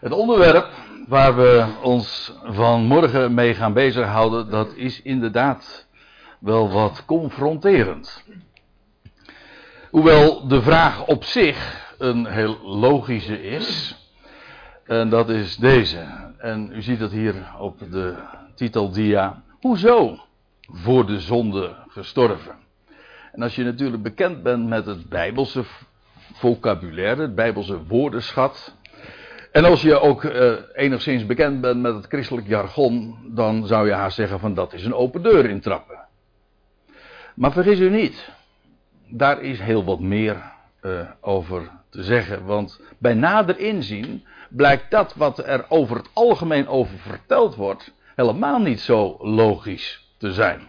Het onderwerp waar we ons vanmorgen mee gaan bezighouden, dat is inderdaad wel wat confronterend. Hoewel de vraag op zich een heel logische is, en dat is deze. En u ziet het hier op de titeldia. Hoezo voor de zonde gestorven? En als je natuurlijk bekend bent met het Bijbelse vocabulaire, het Bijbelse woordenschat, en als je ook uh, enigszins bekend bent met het christelijk jargon, dan zou je haar zeggen van dat is een open deur intrappen. Maar vergis u niet, daar is heel wat meer uh, over te zeggen. Want bij nader inzien blijkt dat wat er over het algemeen over verteld wordt, helemaal niet zo logisch te zijn.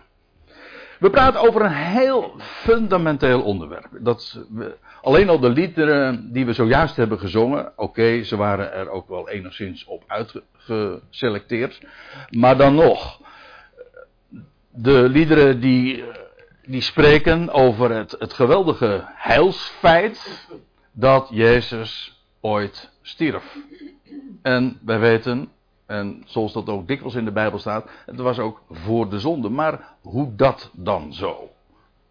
We praten over een heel fundamenteel onderwerp. Dat we, alleen al de liederen die we zojuist hebben gezongen, oké, ze waren er ook wel enigszins op uitgeselecteerd. Maar dan nog, de liederen die, die spreken over het, het geweldige heilsfeit dat Jezus ooit stierf. En wij weten, en zoals dat ook dikwijls in de Bijbel staat, het was ook voor de zonde. Maar hoe dat dan zo?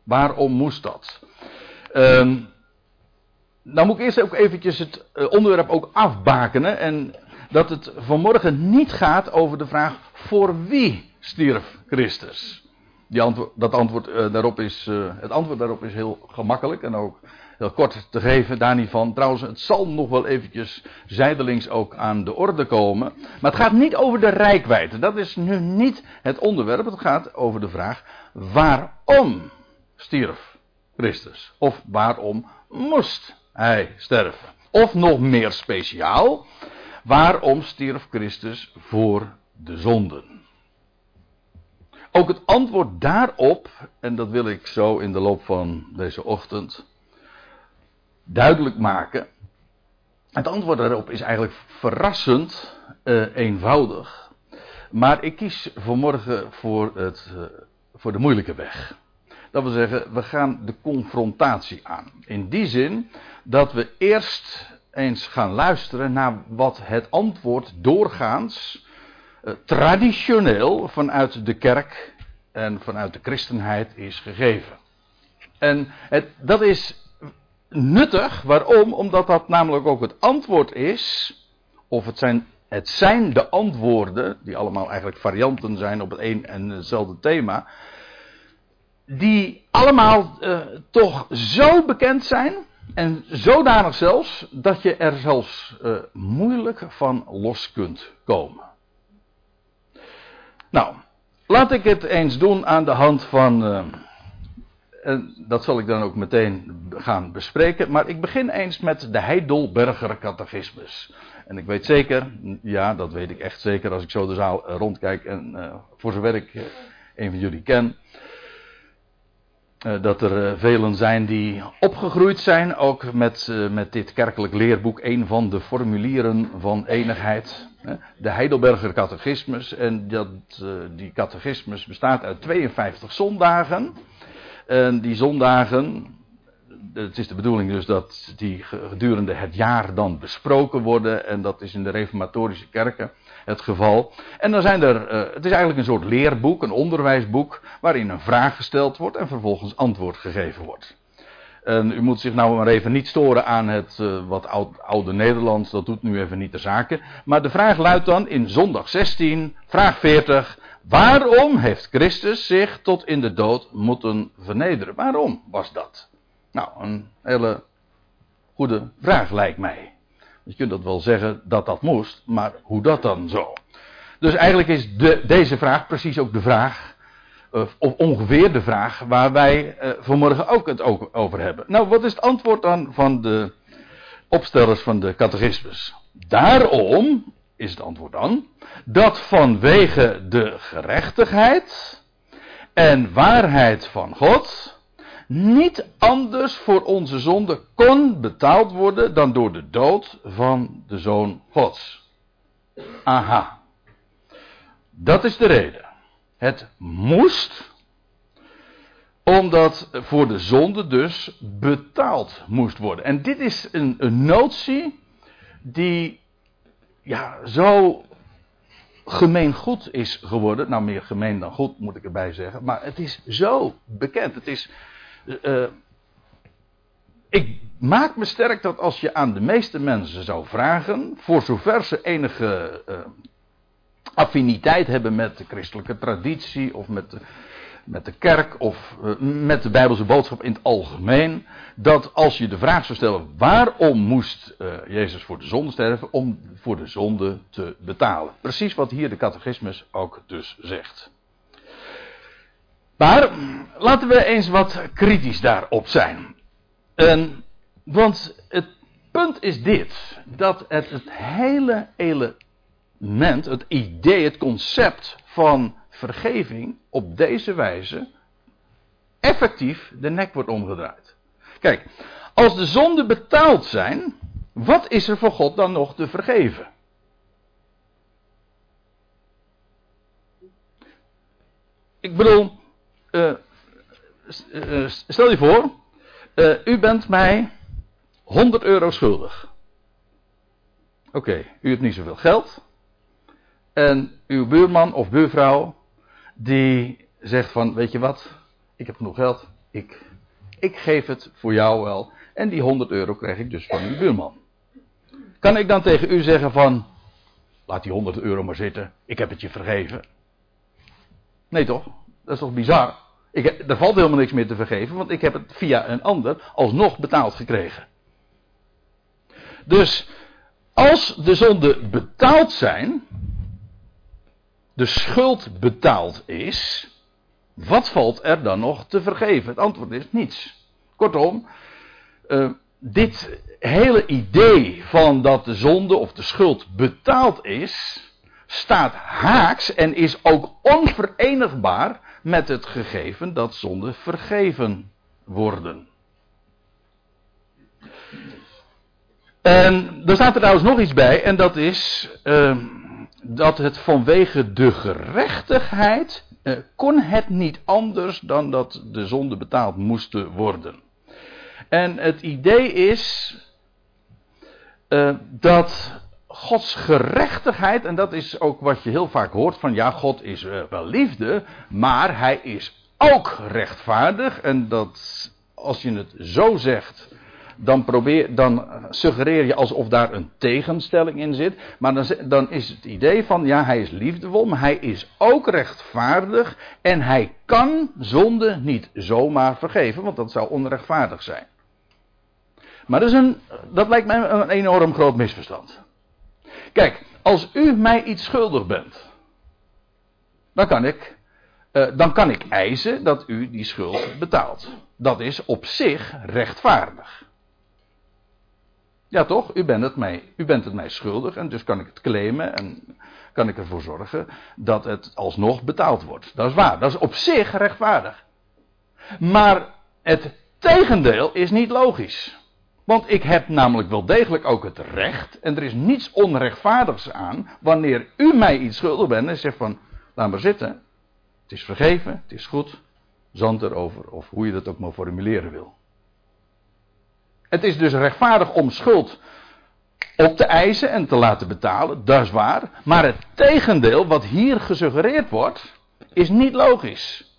Waarom moest dat? Um, nou moet ik eerst ook eventjes het eh, onderwerp ook afbakenen. En dat het vanmorgen niet gaat over de vraag voor wie stierf Christus. Die dat antwoord, uh, daarop is, uh, het antwoord daarop is heel gemakkelijk en ook heel kort te geven, daar niet van. Trouwens, het zal nog wel eventjes zijdelings ook aan de orde komen. Maar het gaat niet over de rijkwijde. Dat is nu niet het onderwerp. Het gaat over de vraag waarom stierf Christus? Of waarom moest hij sterven? Of nog meer speciaal, waarom stierf Christus voor de zonden? Ook het antwoord daarop, en dat wil ik zo in de loop van deze ochtend duidelijk maken. Het antwoord daarop is eigenlijk verrassend uh, eenvoudig. Maar ik kies vanmorgen voor, het, uh, voor de moeilijke weg. Dat wil zeggen, we gaan de confrontatie aan. In die zin dat we eerst eens gaan luisteren naar wat het antwoord doorgaans, uh, traditioneel vanuit de kerk en vanuit de christenheid is gegeven. En het, dat is nuttig. Waarom? Omdat dat namelijk ook het antwoord is, of het zijn, het zijn de antwoorden, die allemaal eigenlijk varianten zijn op het een en hetzelfde thema, die allemaal uh, toch zo bekend zijn, en zodanig zelfs, dat je er zelfs uh, moeilijk van los kunt komen. Nou, laat ik het eens doen aan de hand van. Uh, en dat zal ik dan ook meteen gaan bespreken. Maar ik begin eens met de Heidelberger Catechismus. En ik weet zeker, ja, dat weet ik echt zeker als ik zo de zaal rondkijk en uh, voor zover ik uh, een van jullie ken. Dat er velen zijn die opgegroeid zijn, ook met, met dit kerkelijk leerboek, een van de formulieren van enigheid. De Heidelberger Catechismus. En dat, die catechismus bestaat uit 52 zondagen. En die zondagen, het is de bedoeling dus dat die gedurende het jaar dan besproken worden. En dat is in de reformatorische kerken het geval. En dan zijn er, uh, het is eigenlijk een soort leerboek, een onderwijsboek, waarin een vraag gesteld wordt en vervolgens antwoord gegeven wordt. En u moet zich nou maar even niet storen aan het uh, wat oud, oude Nederlands, dat doet nu even niet de zaken. Maar de vraag luidt dan in zondag 16, vraag 40. Waarom heeft Christus zich tot in de dood moeten vernederen? Waarom was dat? Nou, een hele goede vraag lijkt mij. Je kunt dat wel zeggen dat dat moest, maar hoe dat dan zo? Dus eigenlijk is de, deze vraag precies ook de vraag, of ongeveer de vraag, waar wij uh, vanmorgen ook het over hebben. Nou, wat is het antwoord dan van de opstellers van de catechismus? Daarom is het antwoord dan, dat vanwege de gerechtigheid en waarheid van God niet anders voor onze zonde kon betaald worden dan door de dood van de Zoon Gods. Aha. Dat is de reden. Het moest, omdat voor de zonde dus betaald moest worden. En dit is een, een notie die ja, zo gemeen goed is geworden. Nou, meer gemeen dan goed moet ik erbij zeggen. Maar het is zo bekend. Het is. Uh, ik maak me sterk dat als je aan de meeste mensen zou vragen. voor zover ze enige uh, affiniteit hebben met de christelijke traditie. of met de, met de kerk of uh, met de Bijbelse boodschap in het algemeen. Dat als je de vraag zou stellen: waarom moest uh, Jezus voor de zonde sterven? Om voor de zonde te betalen. Precies wat hier de catechismus ook dus zegt. Maar laten we eens wat kritisch daarop zijn. En, want het punt is dit: dat het, het hele het idee, het concept van vergeving op deze wijze effectief de nek wordt omgedraaid. Kijk, als de zonden betaald zijn, wat is er voor God dan nog te vergeven? Ik bedoel, uh, uh, stel je voor, uh, u bent mij 100 euro schuldig. Oké, u hebt niet zoveel geld. En uw buurman of buurvrouw die zegt van, weet je wat, ik heb genoeg geld, ik, ik geef het voor jou wel. En die 100 euro krijg ik dus van uw buurman. Kan ik dan tegen u zeggen van, laat die 100 euro maar zitten, ik heb het je vergeven? Nee toch? Dat is toch bizar? Ik, er valt helemaal niks meer te vergeven, want ik heb het via een ander alsnog betaald gekregen. Dus als de zonden betaald zijn, de schuld betaald is, wat valt er dan nog te vergeven? Het antwoord is niets. Kortom, uh, dit hele idee van dat de zonde of de schuld betaald is, staat haaks en is ook onverenigbaar met het gegeven dat zonden vergeven worden. En er staat er trouwens nog iets bij, en dat is. Uh, dat het vanwege de gerechtigheid eh, kon het niet anders dan dat de zonde betaald moesten worden. En het idee is uh, dat Gods gerechtigheid, en dat is ook wat je heel vaak hoort van ja, God is uh, wel liefde, maar hij is ook rechtvaardig. En dat als je het zo zegt, dan, probeer, dan suggereer je alsof daar een tegenstelling in zit. Maar dan, dan is het idee van, ja, hij is liefdevol, maar hij is ook rechtvaardig. En hij kan zonde niet zomaar vergeven, want dat zou onrechtvaardig zijn. Maar dat, is een, dat lijkt mij een enorm groot misverstand. Kijk, als u mij iets schuldig bent, dan kan ik, uh, dan kan ik eisen dat u die schuld betaalt. Dat is op zich rechtvaardig. Ja toch? U bent, het mij, u bent het mij schuldig en dus kan ik het claimen en kan ik ervoor zorgen dat het alsnog betaald wordt. Dat is waar. Dat is op zich rechtvaardig. Maar het tegendeel is niet logisch. Want ik heb namelijk wel degelijk ook het recht. En er is niets onrechtvaardigs aan. Wanneer u mij iets schuldig bent en zegt van. Laat maar zitten. Het is vergeven. Het is goed. Zand erover. Of hoe je dat ook maar formuleren wil. Het is dus rechtvaardig om schuld op te eisen en te laten betalen, dat is waar. Maar het tegendeel, wat hier gesuggereerd wordt, is niet logisch.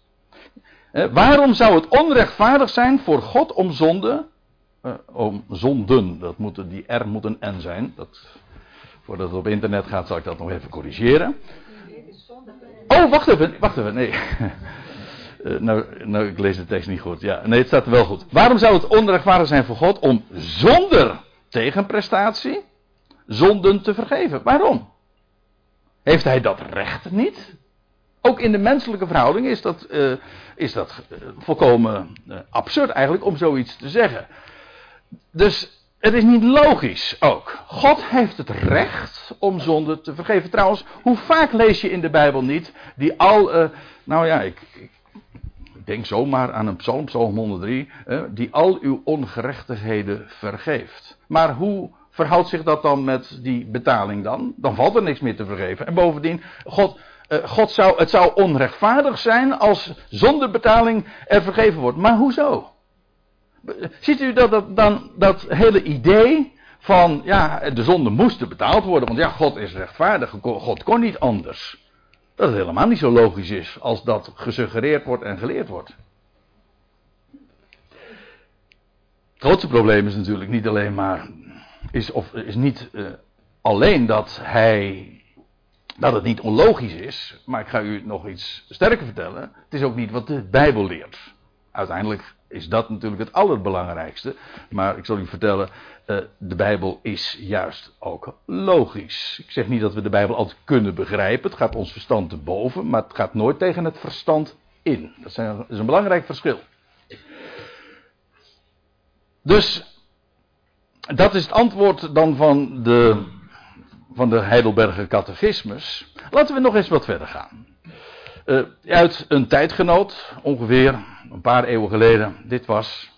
Eh, waarom zou het onrechtvaardig zijn voor God om zonde, eh, om zonden, dat moet, die R moet een N zijn, dat, voordat het op internet gaat zal ik dat nog even corrigeren. Oh, wacht even, wacht even, nee. Uh, nou, nou, ik lees de tekst niet goed. Ja, nee, het staat er wel goed. Waarom zou het onrechtvaardig zijn voor God om zonder tegenprestatie zonden te vergeven? Waarom? Heeft hij dat recht niet? Ook in de menselijke verhouding is dat, uh, is dat uh, volkomen absurd eigenlijk om zoiets te zeggen. Dus het is niet logisch ook. God heeft het recht om zonde te vergeven. Trouwens, hoe vaak lees je in de Bijbel niet die al. nou ja, ik denk zomaar aan een psalm, psalm 103, die al uw ongerechtigheden vergeeft. Maar hoe verhoudt zich dat dan met die betaling dan? Dan valt er niks meer te vergeven. En bovendien, God, eh, God zou, het zou onrechtvaardig zijn als zonder betaling er vergeven wordt. Maar hoezo? Ziet u dat, dat, dan, dat hele idee van, ja, de zonde moesten betaald worden, want ja, God is rechtvaardig, God kon niet anders. Dat het helemaal niet zo logisch is als dat gesuggereerd wordt en geleerd wordt. Het grootste probleem is natuurlijk niet alleen maar, is, of is niet uh, alleen dat hij, dat het niet onlogisch is, maar ik ga u nog iets sterker vertellen. Het is ook niet wat de Bijbel leert. Uiteindelijk is dat natuurlijk het allerbelangrijkste. Maar ik zal u vertellen, uh, de Bijbel is juist ook logisch. Ik zeg niet dat we de Bijbel altijd kunnen begrijpen. Het gaat ons verstand te boven, maar het gaat nooit tegen het verstand in. Dat is een belangrijk verschil. Dus dat is het antwoord dan van de, van de Heidelberger catechismus. Laten we nog eens wat verder gaan. Uh, uit een tijdgenoot, ongeveer een paar eeuwen geleden. Dit was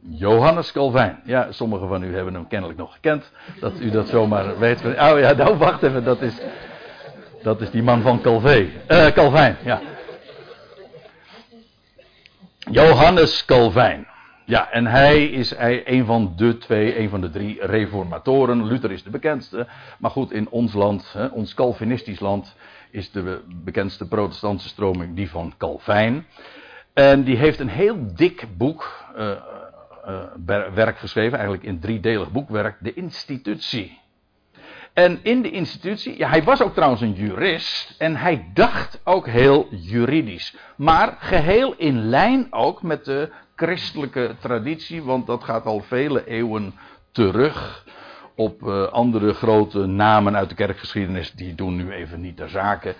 Johannes Calvijn. Ja, sommigen van u hebben hem kennelijk nog gekend. Dat u dat zomaar weet. Oh ja, nou wacht even, dat is, dat is die man van Calvé. Uh, Calvijn, ja. Johannes Calvijn. Ja, en hij is een van de twee, een van de drie reformatoren. Luther is de bekendste. Maar goed, in ons land, ons Calvinistisch land, is de bekendste protestantse stroming die van Calvijn. En die heeft een heel dik boek, uh, werk geschreven, eigenlijk in driedelig boekwerk, De Institutie. En in de institutie, ja, hij was ook trouwens een jurist en hij dacht ook heel juridisch. Maar geheel in lijn ook met de christelijke traditie, want dat gaat al vele eeuwen terug op uh, andere grote namen uit de kerkgeschiedenis. Die doen nu even niet ter zake.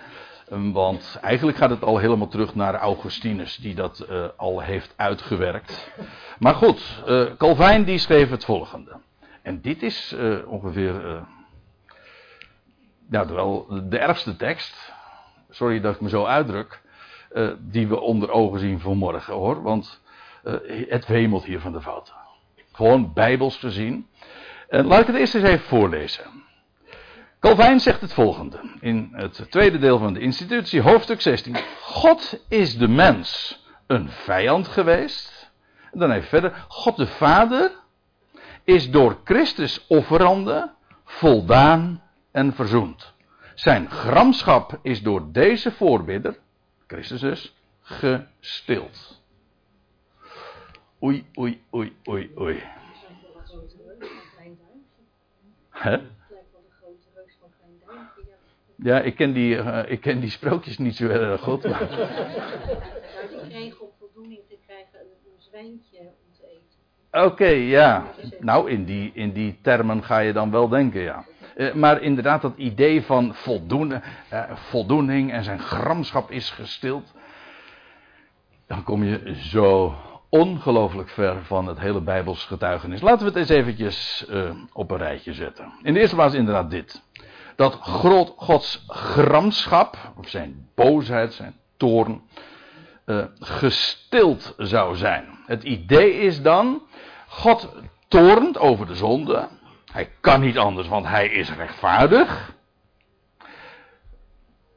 Um, want eigenlijk gaat het al helemaal terug naar Augustinus, die dat uh, al heeft uitgewerkt. Maar goed, uh, Calvijn die schreef het volgende. En dit is ongeveer nou, wel de ergste tekst. Sorry dat ik me zo uitdruk. die we onder ogen zien vanmorgen hoor. Want het wemelt hier van de fouten. Gewoon bijbels gezien. En laat ik het eerst eens even voorlezen. Calvijn zegt het volgende in het tweede deel van de institutie, hoofdstuk 16. God is de mens een vijand geweest. En dan even verder. God de Vader is door Christus offerande voldaan en verzoend. Zijn gramschap is door deze voorbidder, Christus dus, gestild. Oei, oei, oei, oei, oei. Hè? Ja, ik ken, die, uh, ik ken die sprookjes niet zo erg goed. Maar... Nou, die om voldoening te krijgen een zwijntje om te eten. Oké, okay, ja. Nou, in die, in die termen ga je dan wel denken, ja. Uh, maar inderdaad, dat idee van voldoen, uh, voldoening en zijn gramschap is gestild. Dan kom je zo ongelooflijk ver van het hele Bijbels getuigenis. Laten we het eens eventjes op een rijtje zetten. In de eerste plaats inderdaad dit. Dat Gods gramschap, of zijn boosheid, zijn toorn, uh, gestild zou zijn. Het idee is dan, God toornt over de zonde. Hij kan niet anders, want hij is rechtvaardig.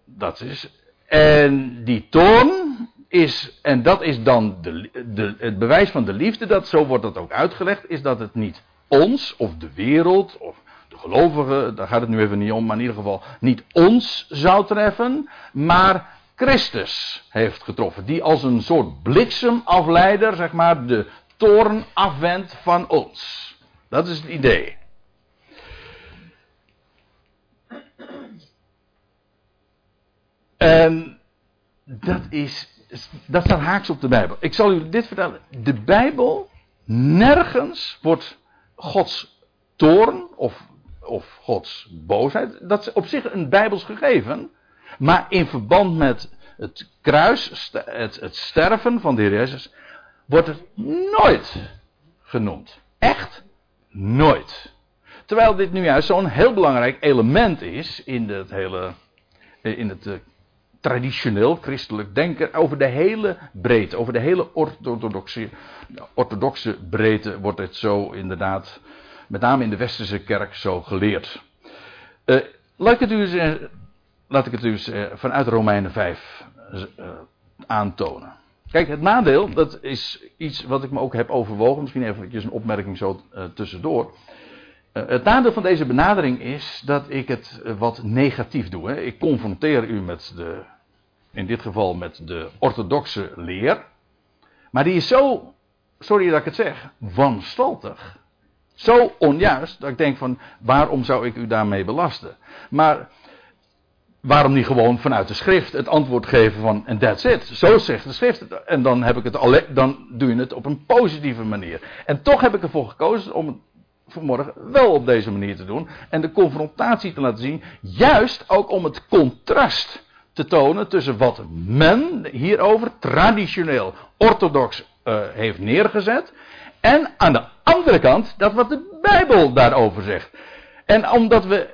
Dat is. En die toorn is, en dat is dan de, het bewijs van de liefde, dat, zo wordt dat ook uitgelegd, is dat het niet ons of de wereld of gelovigen, daar gaat het nu even niet om, maar in ieder geval niet ons zou treffen, maar Christus heeft getroffen. Die als een soort bliksemafleider, zeg maar, de toorn afwendt van ons. Dat is het idee. En dat is dat staat haaks op de Bijbel. Ik zal u dit vertellen. De Bijbel, nergens wordt Gods toorn of, of Gods boosheid, dat is op zich een Bijbels gegeven. Maar in verband met het kruis, het, het sterven van de Heer Jezus, wordt het nooit genoemd. Echt nooit. Terwijl dit nu juist zo'n heel belangrijk element is in het hele in het eh, traditioneel christelijk denken over de hele breedte, over de hele orthodoxe, orthodoxe breedte wordt het zo inderdaad, met name in de westerse kerk, zo geleerd. Uh, laat ik het u eens, uh, laat ik het u eens uh, vanuit Romeinen 5 aantonen. Kijk, het nadeel, dat is iets wat ik me ook heb overwogen. Misschien even een opmerking zo tussendoor. Het nadeel van deze benadering is dat ik het wat negatief doe. Hè. Ik confronteer u met de, in dit geval met de orthodoxe leer. Maar die is zo, sorry dat ik het zeg, wanstaltig. Zo onjuist dat ik denk van waarom zou ik u daarmee belasten? Maar waarom niet gewoon vanuit de schrift het antwoord geven van en that's it. Zo zegt de schrift. En dan, heb ik het dan doe je het op een positieve manier. En toch heb ik ervoor gekozen om het vanmorgen wel op deze manier te doen. En de confrontatie te laten zien. Juist ook om het contrast te tonen tussen wat men hierover traditioneel orthodox uh, heeft neergezet. En aan de andere kant dat wat de Bijbel daarover zegt. En omdat we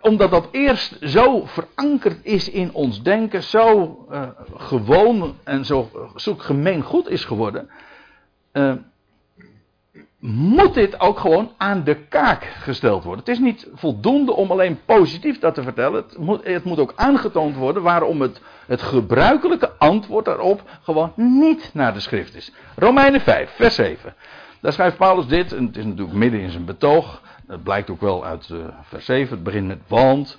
omdat dat eerst zo verankerd is in ons denken, zo uh, gewoon en zo, zo gemeen goed is geworden, uh, moet dit ook gewoon aan de kaak gesteld worden. Het is niet voldoende om alleen positief dat te vertellen. Het moet, het moet ook aangetoond worden waarom het, het gebruikelijke antwoord daarop gewoon niet naar de schrift is. Romeinen 5, vers 7. Daar schrijft Paulus dit, en het is natuurlijk midden in zijn betoog. Het blijkt ook wel uit uh, vers 7, het begint met want.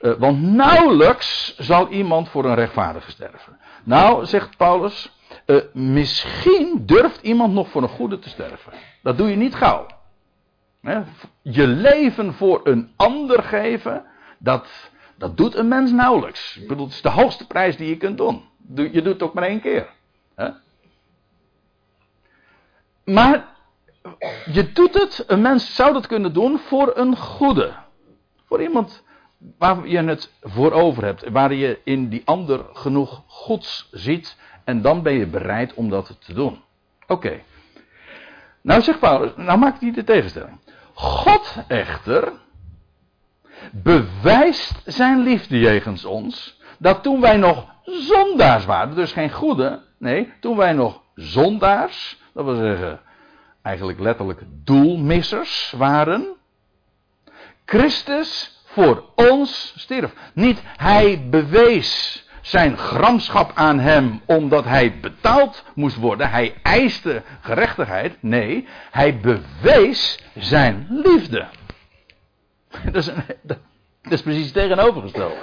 Uh, want nauwelijks zal iemand voor een rechtvaardige sterven. Nou, zegt Paulus, uh, misschien durft iemand nog voor een goede te sterven. Dat doe je niet gauw. Je leven voor een ander geven, dat, dat doet een mens nauwelijks. Ik bedoel, het is de hoogste prijs die je kunt doen. Je doet het ook maar één keer. Maar je doet het, een mens zou dat kunnen doen voor een goede. Voor iemand waar je het voor over hebt. Waar je in die ander genoeg goeds ziet. En dan ben je bereid om dat te doen. Oké. Nou zegt Paulus, nou maakt hij de tegenstelling. God echter bewijst zijn liefde jegens ons. Dat toen wij nog zondaars waren, dus geen goede. Nee, toen wij nog zondaars, dat wil zeggen eigenlijk letterlijk doelmissers waren. Christus voor ons stierf. Niet hij bewees zijn gramschap aan hem omdat hij betaald moest worden. Hij eiste gerechtigheid. Nee, hij bewees zijn liefde. Dat is, een, dat is precies tegenovergesteld.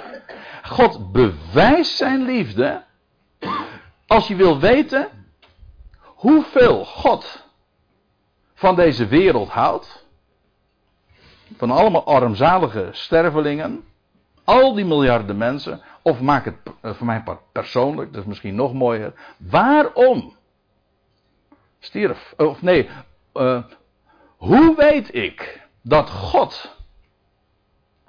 God bewijst zijn liefde. Als je wil weten hoeveel God van deze wereld houdt. Van allemaal armzalige stervelingen. Al die miljarden mensen. Of maak het eh, voor mij persoonlijk, dat is misschien nog mooier. Waarom stierf? Of nee, uh, hoe weet ik dat God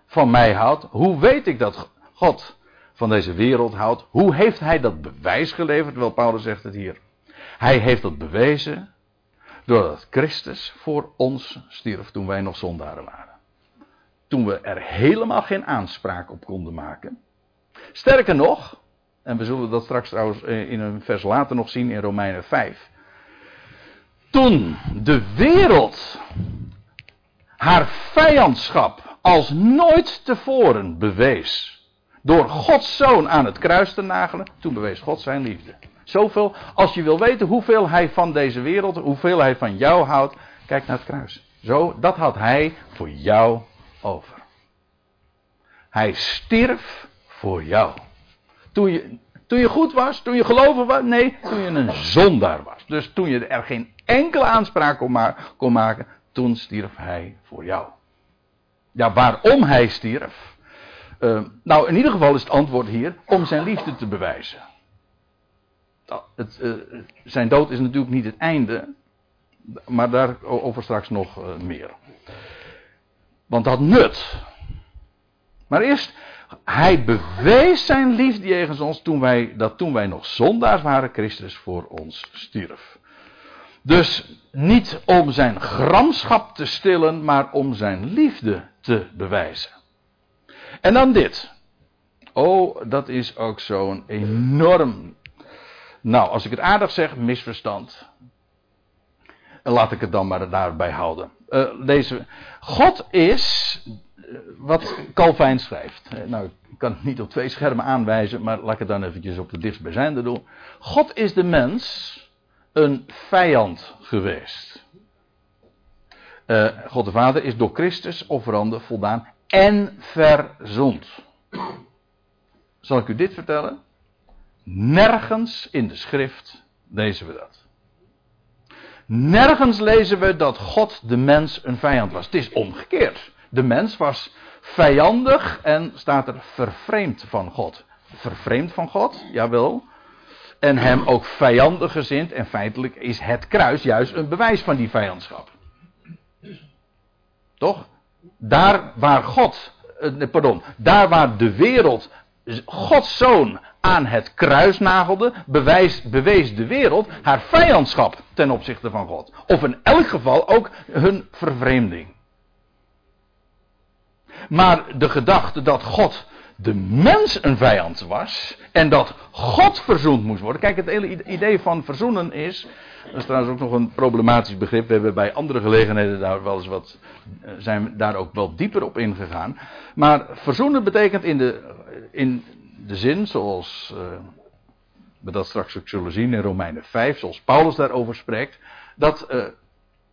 van mij houdt? Hoe weet ik dat God van deze wereld houdt? Hoe heeft hij dat bewijs geleverd? Wel, Paulus zegt het hier. Hij heeft dat bewezen doordat Christus voor ons stierf toen wij nog zondaren waren. Toen we er helemaal geen aanspraak op konden maken. Sterker nog, en we zullen dat straks trouwens in een vers later nog zien in Romeinen 5. Toen de wereld haar vijandschap als nooit tevoren bewees. Door Gods zoon aan het kruis te nagelen, toen bewees God zijn liefde. Zoveel, als je wil weten hoeveel hij van deze wereld, hoeveel hij van jou houdt, kijk naar het kruis. Zo, dat had hij voor jou over. Hij stierf voor jou. Toen je, toen je goed was, toen je geloven was, nee, toen je een zondaar was. Dus toen je er geen enkele aanspraak kon, kon maken, toen stierf hij voor jou. Ja, waarom hij stierf? Uh, nou, in ieder geval is het antwoord hier om zijn liefde te bewijzen. Het, uh, zijn dood is natuurlijk niet het einde, maar daarover straks nog uh, meer. Want dat nut. Maar eerst, hij bewees zijn liefde jegens ons toen wij, dat toen wij nog zondaars waren, Christus voor ons stierf. Dus niet om zijn gramschap te stillen, maar om zijn liefde te bewijzen. En dan dit. Oh, dat is ook zo'n enorm. Nou, als ik het aardig zeg, misverstand. Laat ik het dan maar daarbij houden. Uh. God is wat Calvijn schrijft. Nou, kan het niet op twee schermen aanwijzen, maar laat ik het dan eventjes op de dichtstbijzijnde doen. God is de mens een vijand geweest. God de Vader is door Christus offerande voldaan en verzond. Zal ik u dit vertellen? Nergens in de schrift lezen we dat. Nergens lezen we dat God de mens een vijand was. Het is omgekeerd. De mens was vijandig en staat er vervreemd van God. Vervreemd van God, jawel. En hem ook vijandig gezind. En feitelijk is het kruis juist een bewijs van die vijandschap. Toch? Daar waar God, eh, pardon, daar waar de wereld Gods zoon aan het kruis nagelde, bewees de wereld haar vijandschap ten opzichte van God. Of in elk geval ook hun vervreemding. Maar de gedachte dat God de mens een vijand was en dat God verzoend moest worden. Kijk, het hele idee van verzoenen is. Dat is trouwens ook nog een problematisch begrip. We hebben bij andere gelegenheden daar wel eens wat. Eh, zijn daar ook wel dieper op ingegaan. Maar verzoenen betekent in de, in de zin zoals. Uh, we dat straks ook zullen zien in Romeinen 5, zoals Paulus daarover spreekt. Dat uh,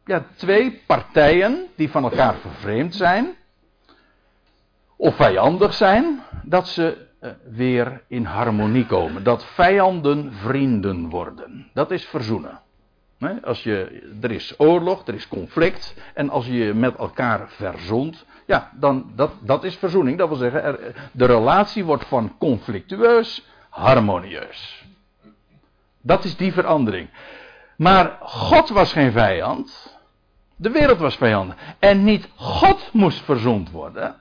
ja, twee partijen die van elkaar vervreemd zijn of vijandig zijn, dat ze uh, weer in harmonie komen. Dat vijanden vrienden worden. Dat is verzoenen. Als je, er is oorlog, er is conflict. En als je je met elkaar verzond. Ja, dan, dat, dat is verzoening. Dat wil zeggen, de relatie wordt van conflictueus harmonieus. Dat is die verandering. Maar God was geen vijand. De wereld was vijand. En niet God moest verzond worden.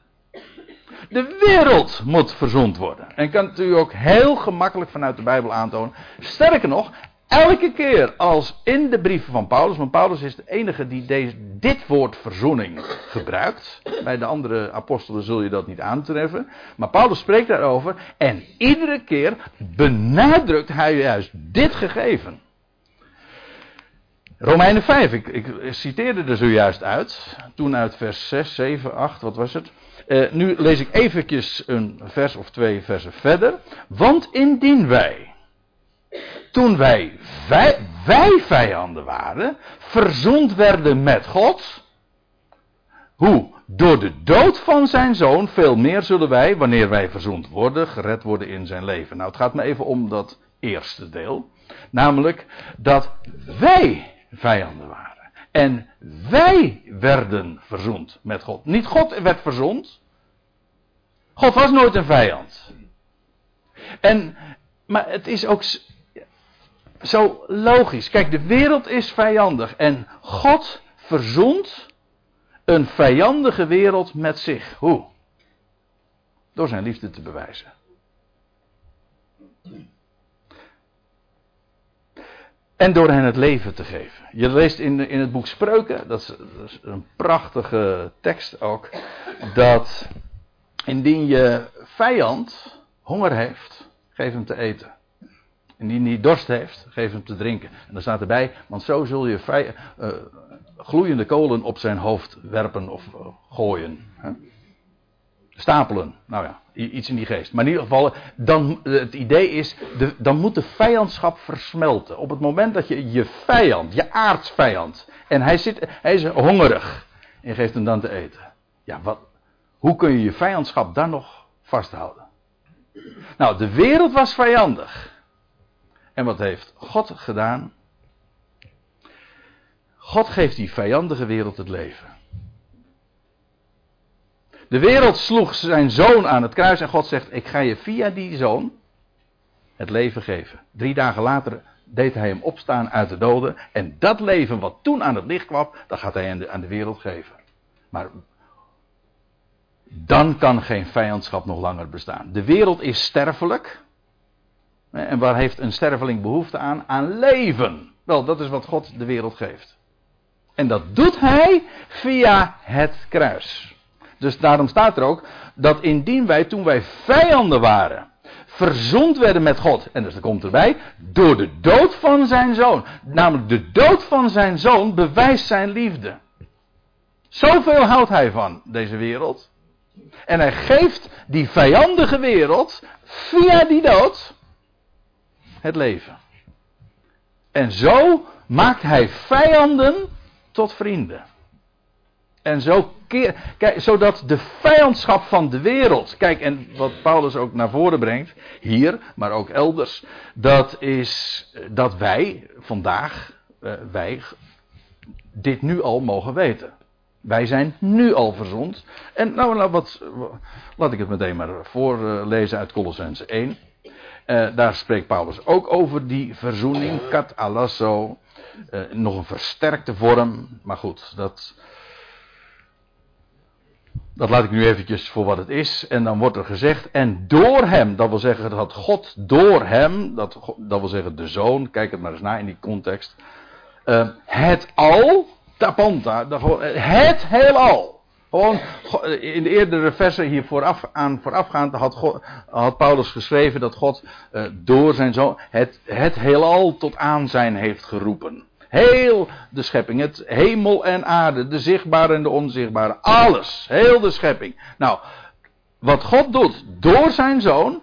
De wereld moet verzond worden. En kan het u ook heel gemakkelijk vanuit de Bijbel aantonen. Sterker nog, elke keer als in de brieven van Paulus, want Paulus is de enige die deze, dit woord verzoening gebruikt. Bij de andere apostelen zul je dat niet aantreffen. Maar Paulus spreekt daarover en iedere keer benadrukt hij juist dit gegeven. Romeinen 5, ik, ik citeerde er zojuist uit. Toen uit vers 6, 7, 8, wat was het? Uh, nu lees ik eventjes een vers of twee versen verder. Want indien wij, toen wij, wij, wij vijanden waren, verzond werden met God. Hoe? Door de dood van zijn zoon, veel meer zullen wij, wanneer wij verzond worden, gered worden in zijn leven. Nou, het gaat me even om dat eerste deel. Namelijk dat wij vijanden waren. En wij werden verzoend met God. Niet God werd verzoend. God was nooit een vijand. En, maar het is ook zo logisch. Kijk, de wereld is vijandig. En God verzoent een vijandige wereld met zich. Hoe? Door zijn liefde te bewijzen. En door hen het leven te geven. Je leest in, in het boek Spreuken, dat is, dat is een prachtige tekst ook, dat indien je vijand honger heeft, geef hem te eten. Indien hij dorst heeft, geef hem te drinken. En dan staat erbij, want zo zul je uh, gloeiende kolen op zijn hoofd werpen of uh, gooien. Hè? Stapelen, nou ja, iets in die geest. Maar in ieder geval, dan, het idee is, de, dan moet de vijandschap versmelten. Op het moment dat je je vijand, je aardsvijand, en hij, zit, hij is hongerig, en geeft hem dan te eten. Ja, wat, hoe kun je je vijandschap dan nog vasthouden? Nou, de wereld was vijandig. En wat heeft God gedaan? God geeft die vijandige wereld het leven. De wereld sloeg zijn zoon aan het kruis en God zegt: Ik ga je via die zoon het leven geven. Drie dagen later deed hij hem opstaan uit de doden. En dat leven wat toen aan het licht kwam, dat gaat hij aan de, aan de wereld geven. Maar dan kan geen vijandschap nog langer bestaan. De wereld is sterfelijk. En waar heeft een sterveling behoefte aan? Aan leven. Wel, dat is wat God de wereld geeft. En dat doet hij via het kruis. Dus daarom staat er ook dat indien wij, toen wij vijanden waren, verzond werden met God. En dus er komt erbij, door de dood van zijn zoon. Namelijk de dood van zijn zoon bewijst zijn liefde. Zoveel houdt hij van deze wereld. En hij geeft die vijandige wereld via die dood het leven. En zo maakt hij vijanden tot vrienden. En zo keer, kijk, zodat de vijandschap van de wereld, kijk, en wat Paulus ook naar voren brengt, hier, maar ook elders, dat is dat wij vandaag, eh, wij, dit nu al mogen weten. Wij zijn nu al verzond. En nou, nou wat, laat ik het meteen maar voorlezen uit Colossense 1. Uh, daar spreekt Paulus ook over die verzoening, kat alasso. Uh, nog een versterkte vorm, maar goed, dat, dat laat ik nu eventjes voor wat het is. En dan wordt er gezegd, en door hem, dat wil zeggen dat God door hem, dat, dat wil zeggen de zoon, kijk het maar eens na in die context. Uh, het al, tapanta, het heelal. Gewoon, in de eerdere versen hier vooraf, aan voorafgaand had, God, had Paulus geschreven dat God uh, door zijn zoon het, het heelal tot aanzijn heeft geroepen. Heel de schepping, het hemel en aarde, de zichtbare en de onzichtbare, alles, heel de schepping. Nou, wat God doet door zijn zoon,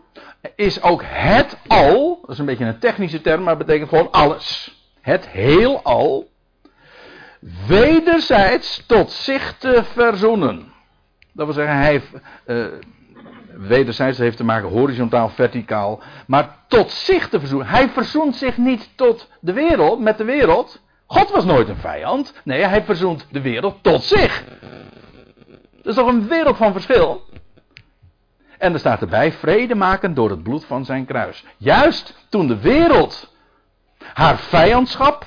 is ook het al, dat is een beetje een technische term, maar betekent gewoon alles. Het heelal, wederzijds tot zich te verzoenen. Dat wil zeggen, hij, uh, wederzijds heeft te maken horizontaal, verticaal, maar tot zich te verzoenen. Hij verzoent zich niet tot de wereld, met de wereld. God was nooit een vijand. Nee, hij verzoent de wereld tot zich. Dat is toch een wereld van verschil? En er staat erbij, vrede maken door het bloed van zijn kruis. Juist toen de wereld haar vijandschap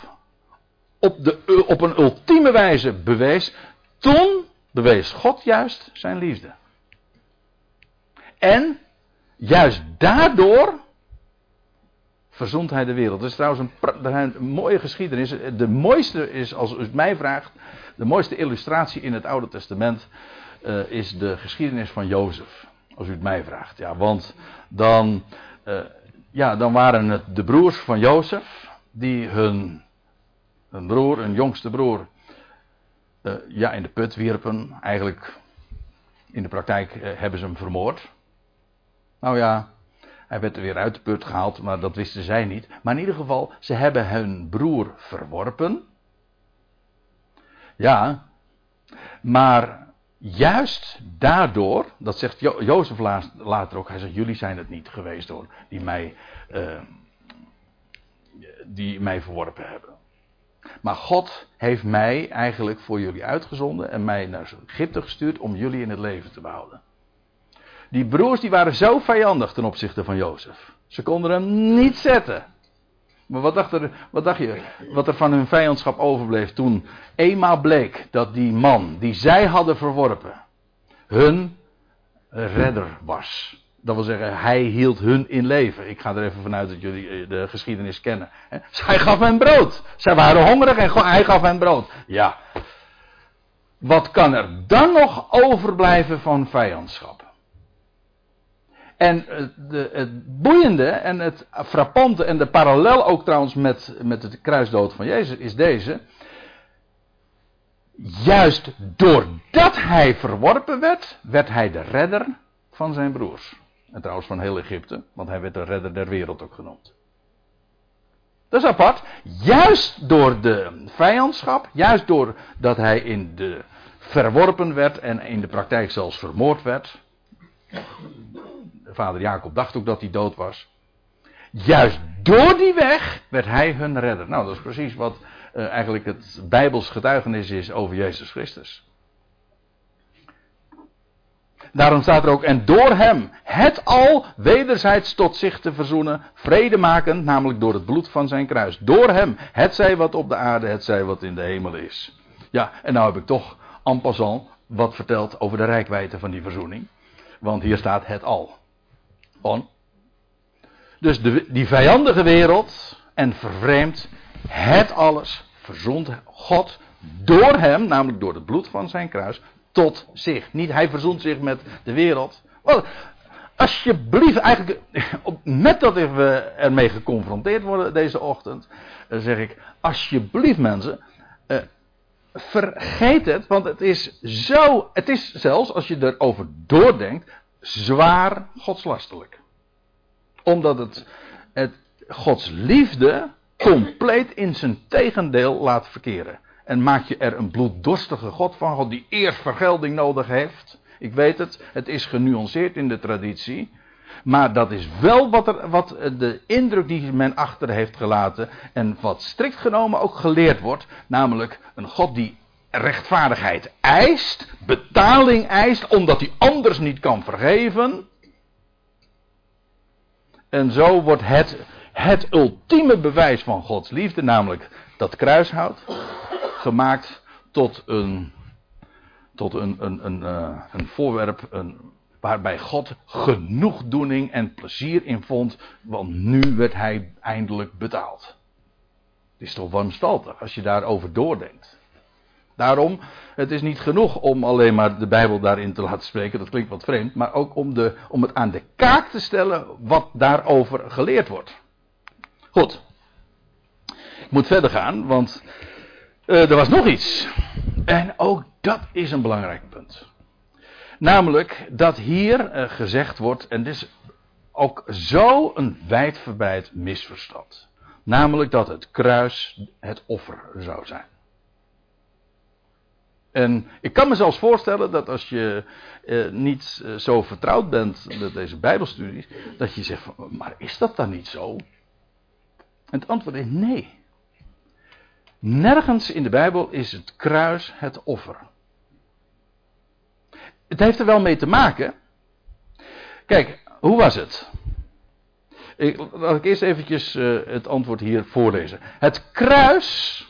op, de, op een ultieme wijze bewees, toen bewees God juist zijn liefde. En juist daardoor verzond hij de wereld. Dat is trouwens een, een, mooie geschiedenis. De mooiste is, als u het mij vraagt, de mooiste illustratie in het Oude Testament uh, is de geschiedenis van Jozef. Als u het mij vraagt. Ja, want dan, ja, dan waren het de broers van Jozef die hun, hun broer, hun jongste broer, uh, ja, in de put wierpen. Eigenlijk in de praktijk hebben ze hem vermoord. Nou ja, hij werd er weer uit de put gehaald, maar dat wisten zij niet. Maar in ieder geval, ze hebben hun broer verworpen. Ja, maar juist daardoor, dat zegt jo Jozef later ook, hij zegt: Jullie zijn het niet geweest hoor, die mij, uh, die mij verworpen hebben. Maar God heeft mij eigenlijk voor jullie uitgezonden en mij naar Egypte gestuurd om jullie in het leven te behouden. Die broers die waren zo vijandig ten opzichte van Jozef. Ze konden hem niet zetten. Maar wat dacht, er, wat dacht je? Wat er van hun vijandschap overbleef toen eenmaal bleek dat die man die zij hadden verworpen, hun redder was. Dat wil zeggen, hij hield hun in leven. Ik ga er even vanuit dat jullie eh, de geschiedenis kennen. Hij gaf hen brood. Zij waren hongerig en hij gaf hen brood. Ja. Wat kan er dan nog overblijven van vijandschap? En de, het boeiende en het frappante en de parallel ook trouwens met, met de kruisdood van Jezus is deze. Juist doordat hij verworpen werd, werd hij de redder van zijn broers. En trouwens van heel Egypte, want hij werd de redder der wereld ook genoemd. Dat is apart. Juist door de vijandschap, juist doordat hij in de verworpen werd en in de praktijk zelfs vermoord werd, vader Jacob dacht ook dat hij dood was. Juist door die weg werd hij hun redder. Nou, dat is precies wat uh, eigenlijk het Bijbels getuigenis is over Jezus Christus. Daarom staat er ook, en door hem het al wederzijds tot zich te verzoenen, vrede maken, namelijk door het bloed van zijn kruis. Door hem, het zij wat op de aarde, het zij wat in de hemel is. Ja, en nou heb ik toch en passant wat verteld over de rijkwijde van die verzoening. Want hier staat het al. On. Dus de, die vijandige wereld en vervreemd het alles verzond God door hem, namelijk door het bloed van zijn kruis, tot zich. Niet hij verzond zich met de wereld. Well, alsjeblieft, eigenlijk, met dat we ermee geconfronteerd worden deze ochtend, zeg ik, alsjeblieft mensen, uh, vergeet het, want het is zo, het is zelfs als je erover doordenkt, zwaar godslastelijk. Omdat het, het Gods liefde compleet in zijn tegendeel laat verkeren. En maak je er een bloeddorstige God van, God die eerst vergelding nodig heeft. Ik weet het, het is genuanceerd in de traditie. Maar dat is wel wat, er, wat de indruk die men achter heeft gelaten. En wat strikt genomen ook geleerd wordt. Namelijk een God die rechtvaardigheid eist. Betaling eist omdat hij anders niet kan vergeven. En zo wordt het, het ultieme bewijs van Gods liefde. Namelijk dat kruishout. Gemaakt tot een, tot een, een, een, uh, een voorwerp. Een, waarbij God genoegdoening en plezier in vond, want nu werd hij eindelijk betaald. Het is toch wanstaltig als je daarover doordenkt. Daarom, het is niet genoeg om alleen maar de Bijbel daarin te laten spreken, dat klinkt wat vreemd, maar ook om, de, om het aan de kaak te stellen wat daarover geleerd wordt. Goed. Ik moet verder gaan, want uh, er was nog iets. En ook dat is een belangrijk punt. Namelijk dat hier uh, gezegd wordt, en dit is ook zo een wijdverbreid misverstand. Namelijk dat het kruis het offer zou zijn. En ik kan me zelfs voorstellen dat als je uh, niet uh, zo vertrouwd bent met deze Bijbelstudies, dat je zegt: van, maar is dat dan niet zo? En het antwoord is nee. Nergens in de Bijbel is het kruis het offer. Het heeft er wel mee te maken. Kijk, hoe was het? Ik, laat ik eerst eventjes uh, het antwoord hier voorlezen. Het kruis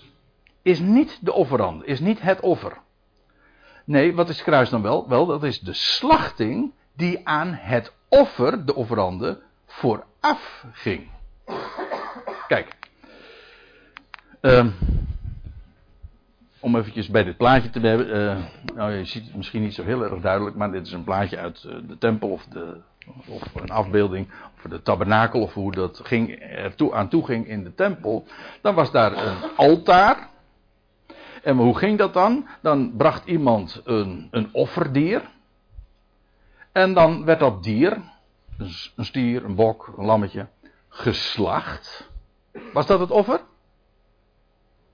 is niet de offerande, is niet het offer. Nee, wat is kruis dan wel? Wel, dat is de slachting die aan het offer, de offerande, vooraf ging. Kijk. Um, om eventjes bij dit plaatje te hebben. Uh, nou, je ziet het misschien niet zo heel erg duidelijk, maar dit is een plaatje uit uh, de tempel of, de, of een afbeelding of de tabernakel of hoe dat ging, er aan toe ging in de tempel. Dan was daar een altaar. En hoe ging dat dan? Dan bracht iemand een, een offerdier. En dan werd dat dier, een stier, een bok, een lammetje, geslacht. Was dat het offer?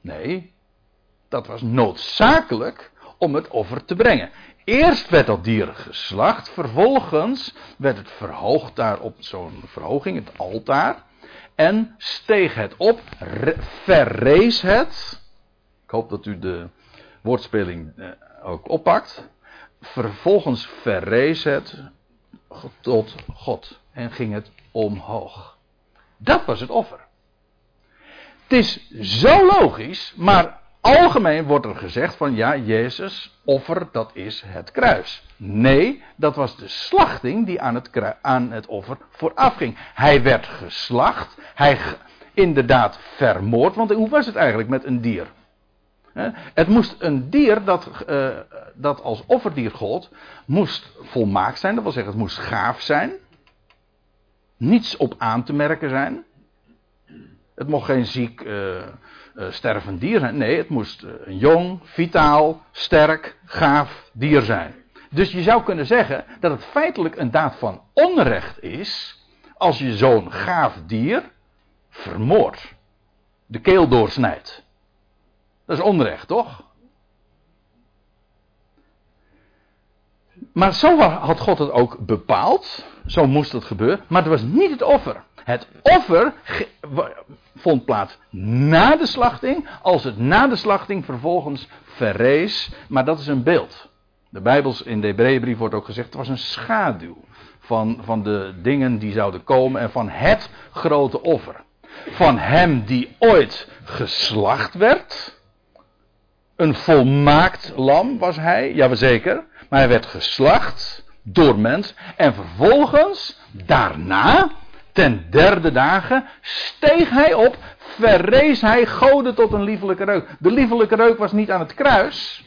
Nee, dat was noodzakelijk om het offer te brengen. Eerst werd dat dier geslacht, vervolgens werd het verhoogd daar op zo'n verhoging, het altaar. En steeg het op, verrees het. Ik hoop dat u de woordspeling eh, ook oppakt. Vervolgens verrees het tot God en ging het omhoog. Dat was het offer. Het is zo logisch, maar algemeen wordt er gezegd van ja, Jezus offer, dat is het kruis. Nee, dat was de slachting die aan het, aan het offer vooraf ging. Hij werd geslacht, hij inderdaad vermoord, want hoe was het eigenlijk met een dier? Het moest een dier dat, uh, dat als offerdier gold, moest volmaakt zijn, dat wil zeggen het moest gaaf zijn, niets op aan te merken zijn. Het mocht geen ziek, uh, uh, stervend dier zijn. Nee, het moest uh, een jong, vitaal, sterk, gaaf dier zijn. Dus je zou kunnen zeggen dat het feitelijk een daad van onrecht is. als je zo'n gaaf dier vermoordt. De keel doorsnijdt. Dat is onrecht, toch? Maar zo had God het ook bepaald. Zo moest het gebeuren. Maar het was niet het offer. Het offer vond plaats na de slachting, als het na de slachting vervolgens verrees. Maar dat is een beeld. De Bijbels in de Hebreeënbrief wordt ook gezegd, het was een schaduw van, van de dingen die zouden komen en van het grote offer. Van hem die ooit geslacht werd. Een volmaakt lam was hij, ja zeker. Maar hij werd geslacht door mens. En vervolgens, daarna, ten derde dagen, steeg hij op, verrees hij goden tot een liefelijke reuk. De liefelijke reuk was niet aan het kruis.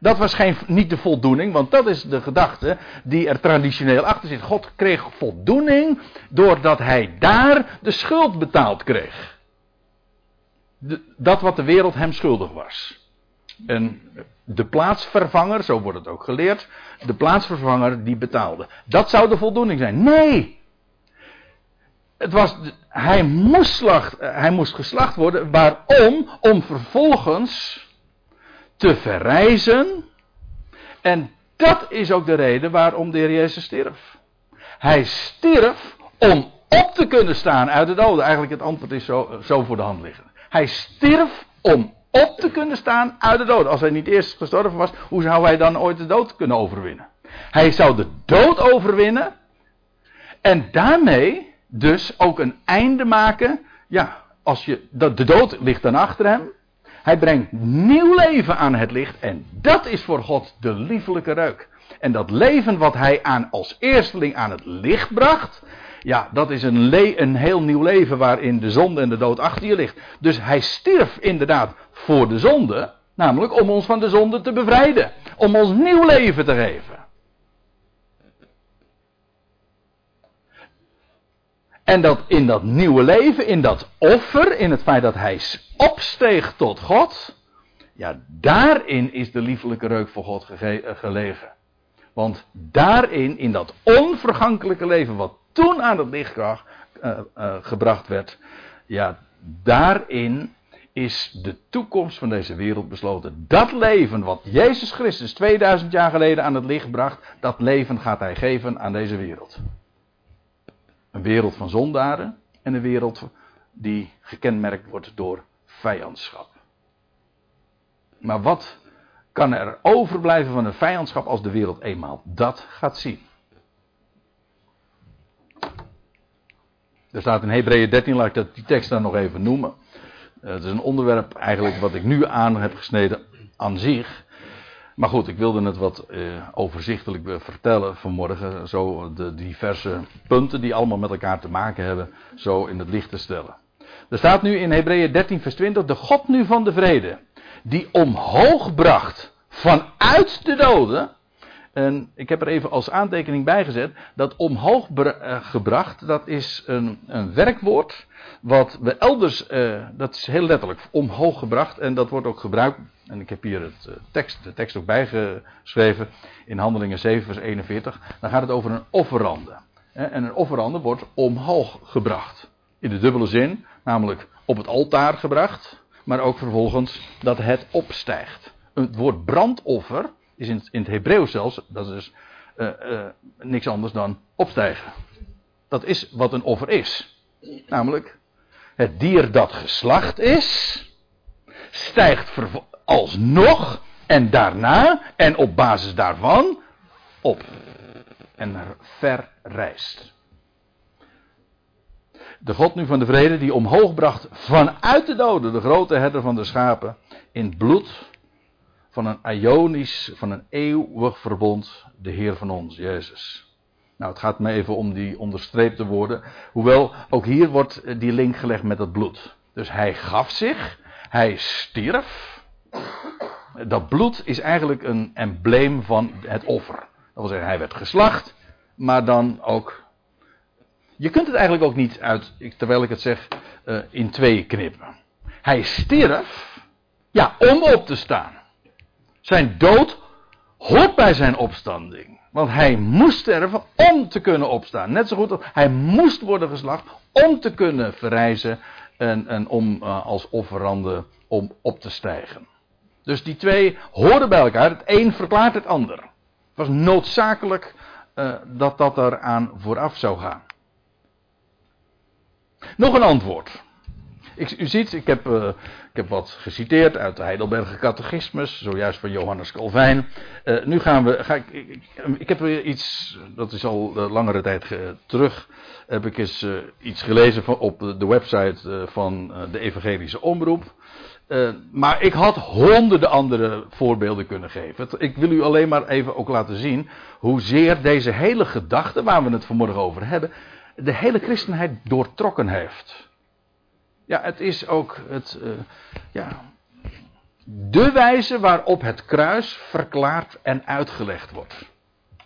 Dat was geen, niet de voldoening, want dat is de gedachte die er traditioneel achter zit. God kreeg voldoening doordat hij daar de schuld betaald kreeg. Dat wat de wereld hem schuldig was. En de plaatsvervanger, zo wordt het ook geleerd, de plaatsvervanger die betaalde. Dat zou de voldoening zijn. Nee! Het was, hij, moest slacht, hij moest geslacht worden. Waarom? Om vervolgens te verrijzen. En dat is ook de reden waarom de Heer Jezus stierf. Hij stierf om op te kunnen staan uit de doden. Eigenlijk het antwoord is zo, zo voor de hand liggen. Hij stierf om op te kunnen staan uit de dood. Als hij niet eerst gestorven was, hoe zou hij dan ooit de dood kunnen overwinnen? Hij zou de dood overwinnen en daarmee dus ook een einde maken. Ja, als je, de dood ligt dan achter hem. Hij brengt nieuw leven aan het licht en dat is voor God de liefelijke reuk. En dat leven wat hij aan, als eersteling aan het licht bracht, ja, dat is een, een heel nieuw leven waarin de zonde en de dood achter je ligt. Dus hij stierf inderdaad voor de zonde, namelijk om ons van de zonde te bevrijden. Om ons nieuw leven te geven. En dat in dat nieuwe leven, in dat offer, in het feit dat hij opsteeg tot God, ja, daarin is de liefelijke reuk voor God eh, gelegen. Want daarin, in dat onvergankelijke leven wat toen aan het licht uh, uh, gebracht werd, ja, daarin is de toekomst van deze wereld besloten. Dat leven wat Jezus Christus 2000 jaar geleden aan het licht bracht, dat leven gaat hij geven aan deze wereld. Een wereld van zondaren en een wereld die gekenmerkt wordt door vijandschap. Maar wat kan er overblijven van een vijandschap als de wereld eenmaal dat gaat zien? Er staat in Hebreeën 13, laat ik dat, die tekst dan nog even noemen. Eh, het is een onderwerp eigenlijk wat ik nu aan heb gesneden aan zich. Maar goed, ik wilde het wat uh, overzichtelijk vertellen vanmorgen. Zo de diverse punten die allemaal met elkaar te maken hebben, zo in het licht te stellen. Er staat nu in Hebreeën 13, vers 20: De God nu van de vrede, die omhoog bracht vanuit de doden. En ik heb er even als aantekening bijgezet dat omhoog eh, gebracht, dat is een, een werkwoord wat we elders, dat is heel letterlijk, omhoog gebracht. En dat wordt ook gebruikt, en ik heb hier het, uh, tekst, de tekst ook bijgeschreven, in Handelingen 7 vers 41. Dan gaat het over een offerande. En een offerande wordt omhoog gebracht. In de dubbele zin, namelijk op het altaar gebracht, maar ook vervolgens dat het opstijgt. Het woord brandoffer is in, in het Hebreeuws zelfs, dat is dus uh, uh, niks anders dan opstijgen. Dat is wat een offer is. Namelijk, het dier dat geslacht is, stijgt alsnog en daarna en op basis daarvan op en verrijst. De God nu van de vrede die omhoog bracht vanuit de doden de grote herder van de schapen in bloed van een ionisch, van een eeuwig verbond, de Heer van ons, Jezus. Nou, het gaat me even om die onderstreepte woorden. Hoewel, ook hier wordt die link gelegd met het bloed. Dus hij gaf zich, hij stierf. Dat bloed is eigenlijk een embleem van het offer. Dat wil zeggen, hij werd geslacht, maar dan ook. Je kunt het eigenlijk ook niet uit, terwijl ik het zeg, uh, in twee knippen. Hij stierf, ja, om op te staan. Zijn dood hoort bij zijn opstanding. Want hij moest sterven om te kunnen opstaan. Net zo goed als hij moest worden geslacht om te kunnen verrijzen en, en om uh, als offerande om op te stijgen. Dus die twee horen bij elkaar. Het een verklaart het ander. Het was noodzakelijk uh, dat dat eraan vooraf zou gaan. Nog een antwoord. Ik, u ziet, ik heb, uh, ik heb wat geciteerd uit de Heidelberger Catechismus, zojuist van Johannes Calvijn. Uh, nu gaan we, ga ik, ik, ik, heb weer iets, dat is al langere tijd terug, heb ik eens iets gelezen van, op de website van de Evangelische Omroep. Maar ik had honderden andere voorbeelden kunnen geven. Ik wil u alleen maar even ook laten zien hoezeer deze hele gedachte, waar we het vanmorgen over hebben, de hele christenheid doortrokken heeft. Ja, het is ook het, uh, ja, de wijze waarop het kruis verklaard en uitgelegd wordt.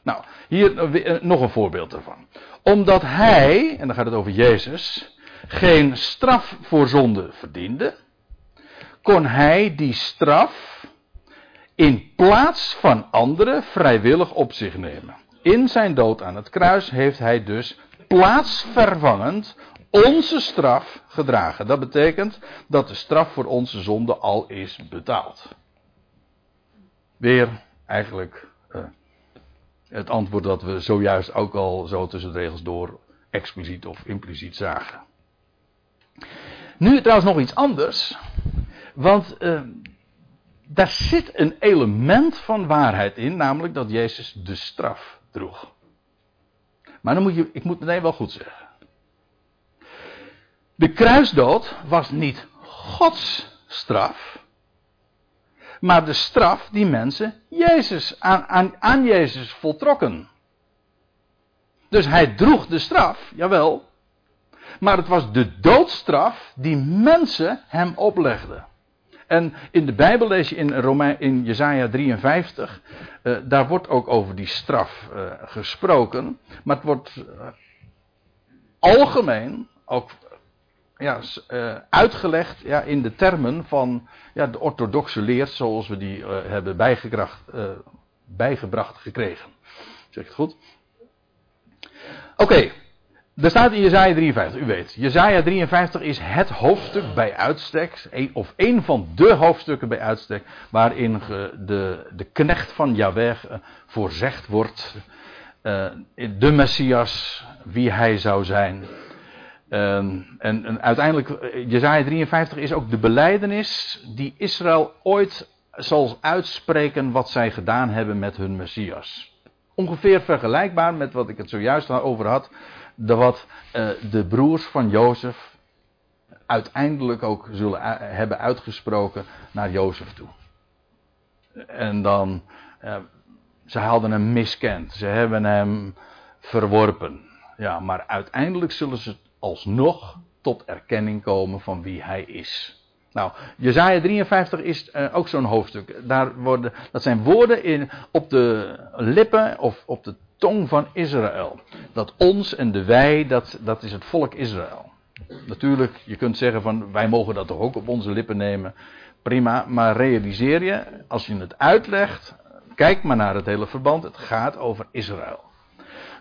Nou, hier uh, nog een voorbeeld ervan. Omdat hij, en dan gaat het over Jezus, geen straf voor zonde verdiende, kon hij die straf in plaats van anderen vrijwillig op zich nemen. In zijn dood aan het kruis heeft hij dus plaatsvervangend onze straf gedragen. Dat betekent dat de straf voor onze zonde al is betaald. Weer eigenlijk uh, het antwoord dat we zojuist ook al zo tussen de regels door expliciet of impliciet zagen. Nu trouwens nog iets anders. Want uh, daar zit een element van waarheid in, namelijk dat Jezus de straf droeg. Maar dan moet je, ik moet meteen wel goed zeggen. De kruisdood was niet Gods straf, maar de straf die mensen Jezus, aan, aan, aan Jezus voltrokken. Dus hij droeg de straf, jawel, maar het was de doodstraf die mensen hem oplegden. En in de Bijbel lees je in, Romein, in Jezaja 53, uh, eh, daar wordt ook over die straf uh, gesproken. Maar het wordt uh, algemeen ook ja, uitgelegd ja, in de termen van ja, de orthodoxe leer zoals we die hebben bijgebracht, bijgebracht gekregen. Zeg ik het goed? Oké, er staat in Jezaja 53, u weet. Jezaja 53 is het hoofdstuk bij uitstek, of een van de hoofdstukken bij uitstek, waarin de, de knecht van Yahweh eh, voorzegd wordt. Uh, de Messias, wie hij zou zijn. Uh, en, en, uiteindelijk, eh, Jezaja 53 is ook de beleidenis die Israël ooit zal uitspreken wat zij gedaan hebben met hun Messias. Ongeveer vergelijkbaar met wat ik het zojuist over had de wat uh, de broers van Jozef uiteindelijk ook zullen hebben uitgesproken naar Jozef toe. En dan, uh, ze hadden hem miskend, ze hebben hem verworpen. Ja, maar uiteindelijk zullen ze alsnog tot erkenning komen van wie hij is. Nou, Jezaja 53 is uh, ook zo'n hoofdstuk. Daar worden, dat zijn woorden in, op de lippen of op de tong van Israël. Dat ons en de wij, dat, dat is het volk Israël. Natuurlijk, je kunt zeggen van wij mogen dat toch ook op onze lippen nemen. Prima, maar realiseer je, als je het uitlegt, kijk maar naar het hele verband, het gaat over Israël.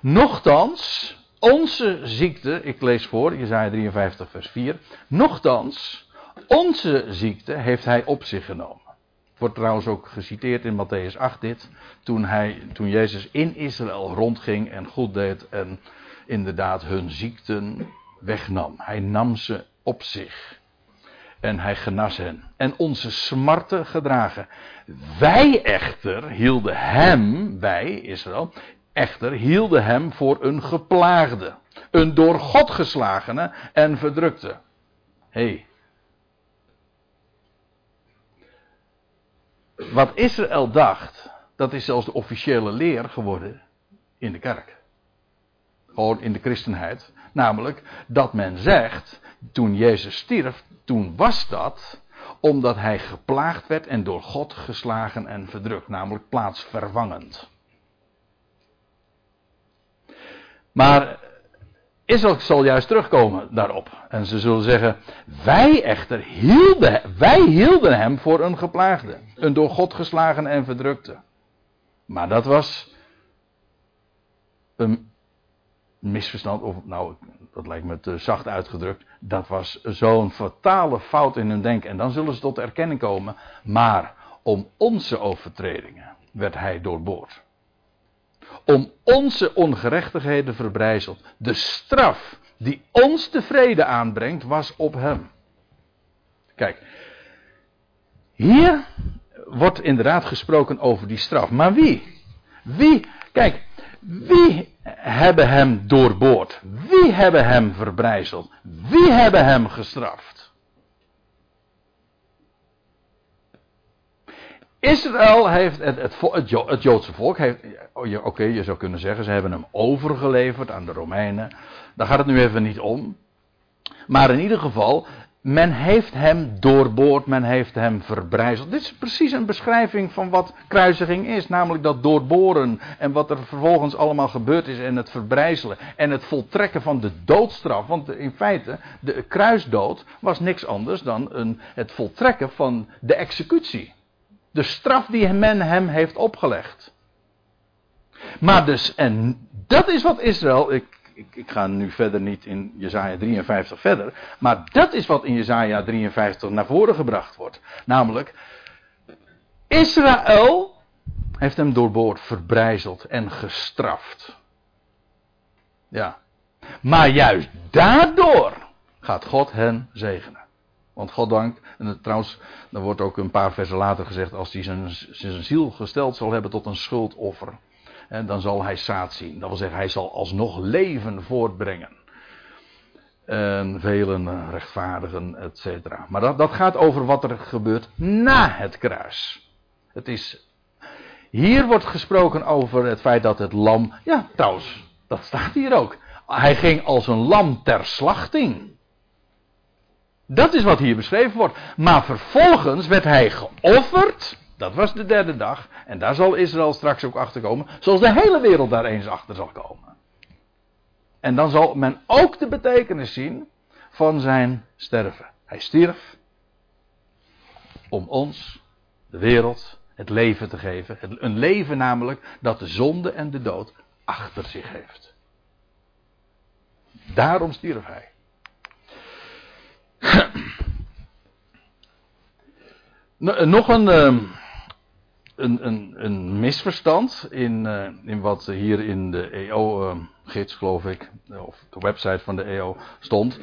Nochtans, onze ziekte, ik lees voor, Jezaja 53 vers 4. Nochtans, onze ziekte heeft hij op zich genomen. Wordt trouwens ook geciteerd in Matthäus 8 dit. Toen, hij, toen Jezus in Israël rondging en goed deed en inderdaad hun ziekten wegnam. Hij nam ze op zich. En hij genas hen. En onze smarten gedragen. Wij echter hielden hem, wij Israël, echter hielden hem voor een geplaagde. Een door God geslagene en verdrukte. Hé, hey, Wat Israël dacht, dat is zelfs de officiële leer geworden in de kerk. Gewoon in de christenheid. Namelijk dat men zegt, toen Jezus stierf, toen was dat omdat hij geplaagd werd en door God geslagen en verdrukt. Namelijk plaatsvervangend. Maar Israël zal juist terugkomen daarop. En ze zullen zeggen: Wij echter hielden, wij hielden hem voor een geplaagde. Een door God geslagen en verdrukte. Maar dat was een misverstand, of nou, dat lijkt me te zacht uitgedrukt. Dat was zo'n fatale fout in hun denken. En dan zullen ze tot erkenning komen. Maar om onze overtredingen werd hij doorboord om onze ongerechtigheden verbrijzeld. De straf die ons tevreden aanbrengt, was op hem. Kijk, hier wordt inderdaad gesproken over die straf. Maar wie? Wie? Kijk, wie hebben hem doorboord? Wie hebben hem verbrijzeld? Wie hebben hem gestraft? Israël heeft, het, het, het, Joodse volk heeft, oh, oké, je zou kunnen zeggen, ze hebben hem overgeleverd aan de Romeinen. Daar gaat het nu even niet om. Maar in ieder geval, men heeft hem doorboord, men heeft hem verbrijzeld. Dit is precies een beschrijving van wat kruisiging is, namelijk dat doorboren en wat er vervolgens allemaal gebeurd is en het verbrijzelen en het voltrekken van de doodstraf. Want in feite, de kruisdood was niks anders dan een, het voltrekken van de executie. De straf die men hem heeft opgelegd. Maar dus, en dat is wat Israël, ik, ik, ik ga nu verder niet in Jezaja 53 verder, maar dat is wat in Jezaja 53 naar voren gebracht wordt. Namelijk, Israël heeft hem doorboord, verbrijzeld en gestraft. Ja. Maar juist daardoor gaat God hen zegenen. Want God dankt, en trouwens, dan wordt ook een paar versen later gezegd, als hij zijn, zijn ziel gesteld zal hebben tot een schuldoffer, dan zal hij zaad zien. Dat wil zeggen, hij zal alsnog leven voortbrengen. En velen rechtvaardigen, et cetera. Maar dat, dat gaat over wat er gebeurt na het kruis. Het is, hier wordt gesproken over het feit dat het lam, ja trouwens, dat staat hier ook. Hij ging als een lam ter slachting. Dat is wat hier beschreven wordt. Maar vervolgens werd hij geofferd. Dat was de derde dag. En daar zal Israël straks ook achter komen. Zoals de hele wereld daar eens achter zal komen. En dan zal men ook de betekenis zien van zijn sterven. Hij stierf om ons, de wereld, het leven te geven. Een leven namelijk dat de zonde en de dood achter zich heeft. Daarom stierf hij. Nog een, ehm, een, een, een misverstand in, eh, in wat hier in de EO-gids, geloof ik, of de website van de EO stond.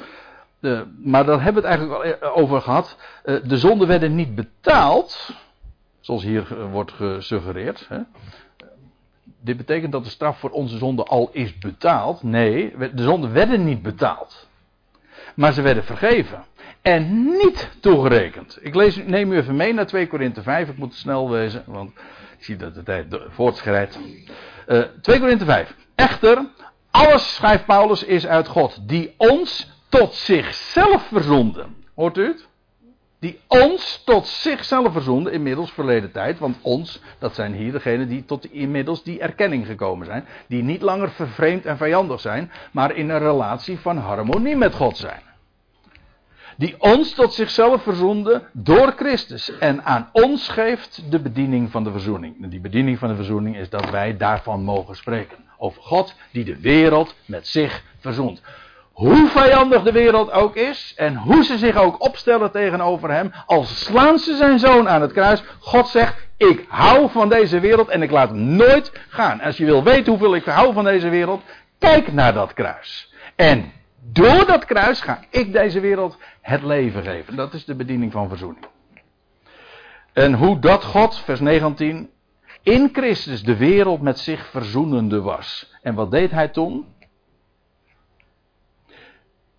maar daar hebben we het eigenlijk al over gehad. Eh, de zonden werden niet betaald, zoals hier wordt gesuggereerd. Hè. Dit betekent dat de straf voor onze zonde al is betaald. Nee, de zonden werden niet betaald. Maar ze werden vergeven. En niet toegerekend. Ik lees, neem u even mee naar 2 Korinthe 5. Ik moet snel wezen, want ik zie dat de tijd voortschrijdt. Uh, 2 Korinthe 5. Echter, alles, schrijft Paulus, is uit God. Die ons tot zichzelf verzonden. Hoort u het? Die ons tot zichzelf verzonden, inmiddels verleden tijd. Want ons, dat zijn hier degenen die tot inmiddels die erkenning gekomen zijn. Die niet langer vervreemd en vijandig zijn, maar in een relatie van harmonie met God zijn. Die ons tot zichzelf verzoende door Christus. En aan ons geeft de bediening van de verzoening. En die bediening van de verzoening is dat wij daarvan mogen spreken. Over God die de wereld met zich verzoent hoe vijandig de wereld ook is en hoe ze zich ook opstellen tegenover hem, als slaan ze zijn zoon aan het kruis, God zegt, ik hou van deze wereld en ik laat hem nooit gaan. Als je wil weten hoeveel ik hou van deze wereld, kijk naar dat kruis. En door dat kruis ga ik deze wereld het leven geven. Dat is de bediening van verzoening. En hoe dat God, vers 19, in Christus de wereld met zich verzoenende was. En wat deed hij toen?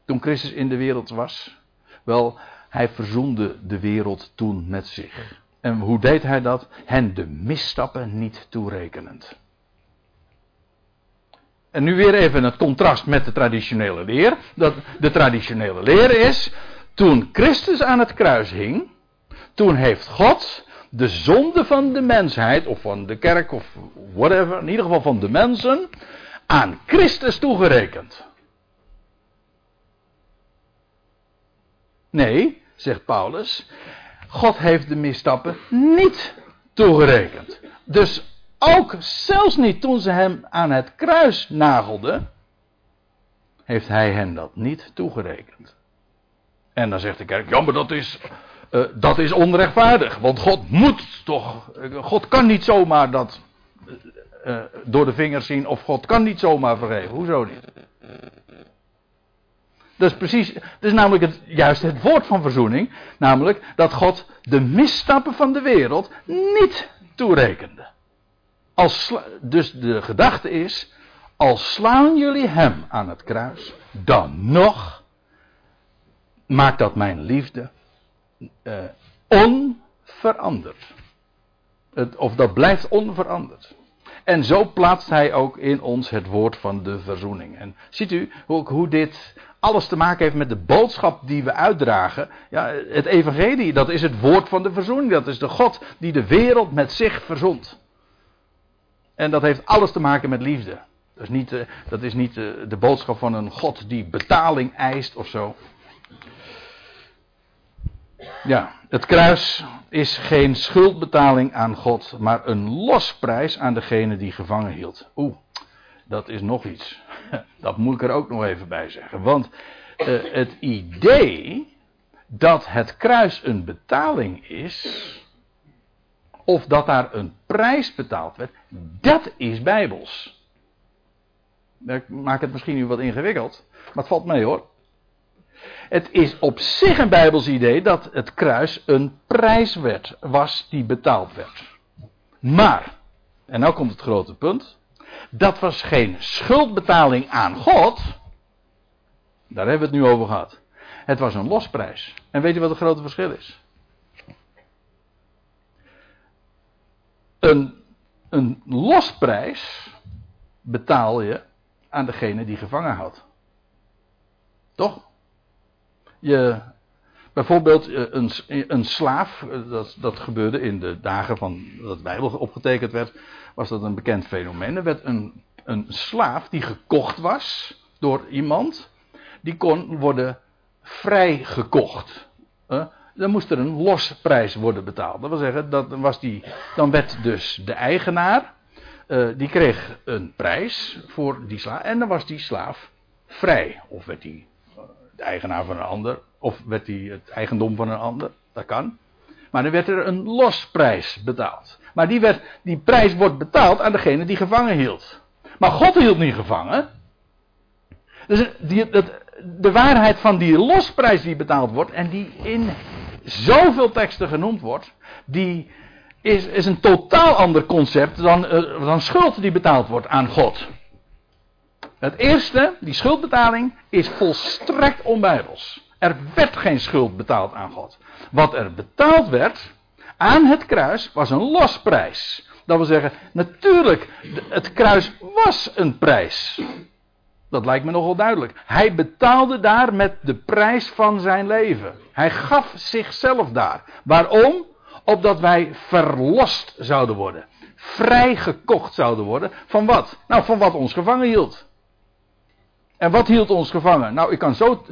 Toen Christus in de wereld was? Wel, hij verzoende de wereld toen met zich. En hoe deed hij dat? Hen de misstappen niet toerekenend. En nu weer even het contrast met de traditionele leer. Dat de traditionele leer is, toen Christus aan het kruis hing, toen heeft God de zonde van de mensheid, of van de kerk, of whatever, in ieder geval van de mensen, aan Christus toegerekend. Nee, zegt Paulus, God heeft de misstappen niet toegerekend. Dus ook zelfs niet toen ze hem aan het kruis nagelden, heeft hij hen dat niet toegerekend. En dan zegt de kerk, ja maar dat is, uh, dat is onrechtvaardig. Want God moet toch, God kan niet zomaar dat uh, door de vingers zien of God kan niet zomaar vergeven. Hoezo niet? Dat is precies, dat is namelijk het, juist het woord van verzoening. Namelijk dat God de misstappen van de wereld niet toerekende. Als, dus de gedachte is, als slaan jullie hem aan het kruis, dan nog maakt dat mijn liefde uh, onveranderd. Het, of dat blijft onveranderd. En zo plaatst hij ook in ons het woord van de verzoening. En ziet u hoe dit alles te maken heeft met de boodschap die we uitdragen. Ja, het evangelie, dat is het woord van de verzoening. Dat is de God die de wereld met zich verzond. En dat heeft alles te maken met liefde. Dat is niet, eh, dat is niet eh, de boodschap van een God die betaling eist of zo. Ja, Het kruis is geen schuldbetaling aan God, maar een losprijs aan degene die gevangen hield. Oeh, dat is nog iets. Dat moet ik er ook nog even bij zeggen. Want uh, het idee dat het kruis een betaling is, of dat daar een prijs betaald werd, dat is bijbels. Ik maak het misschien nu wat ingewikkeld, maar het valt mee hoor. Het is op zich een bijbels idee dat het kruis een prijs werd, was die betaald werd. Maar, en nou komt het grote punt, dat was geen schuldbetaling aan God. Daar hebben we het nu over gehad. Het was een losprijs. En weet je wat het grote verschil is? Een, een losprijs betaal je aan degene die gevangen houdt. Toch? Je, bijvoorbeeld eh, een, een slaaf, eh, dat, dat gebeurde in de dagen van dat de Bijbel opgetekend werd, was dat een bekend fenomeen. Er werd een, een slaaf die gekocht was door iemand, die kon worden vrijgekocht. Uh, dan moest er een losprijs worden betaald. Dat wil zeggen, dat was die, dan werd dus de eigenaar, uh, die kreeg een prijs voor die slaaf. En dan was die slaaf vrij. Of werd hij de eigenaar van een ander. Of werd hij het eigendom van een ander. Dat kan. Maar dan werd er een losprijs betaald. Maar die, werd, die prijs wordt betaald aan degene die gevangen hield. Maar God hield niet gevangen. Dus die, dat, de waarheid van die losprijs die betaald wordt. En die in zoveel teksten genoemd wordt. Die is, is een totaal ander concept dan, uh, dan schuld die betaald wordt aan God. Het eerste, die schuldbetaling, is volstrekt onbijbels. Er werd geen schuld betaald aan God. Wat er betaald werd aan het kruis was een losprijs. Dat wil zeggen, natuurlijk, het kruis was een prijs. Dat lijkt me nogal duidelijk. Hij betaalde daar met de prijs van zijn leven. Hij gaf zichzelf daar. Waarom? Opdat wij verlost zouden worden. Vrijgekocht zouden worden. Van wat? Nou, van wat ons gevangen hield. En wat hield ons gevangen? Nou, ik kan zo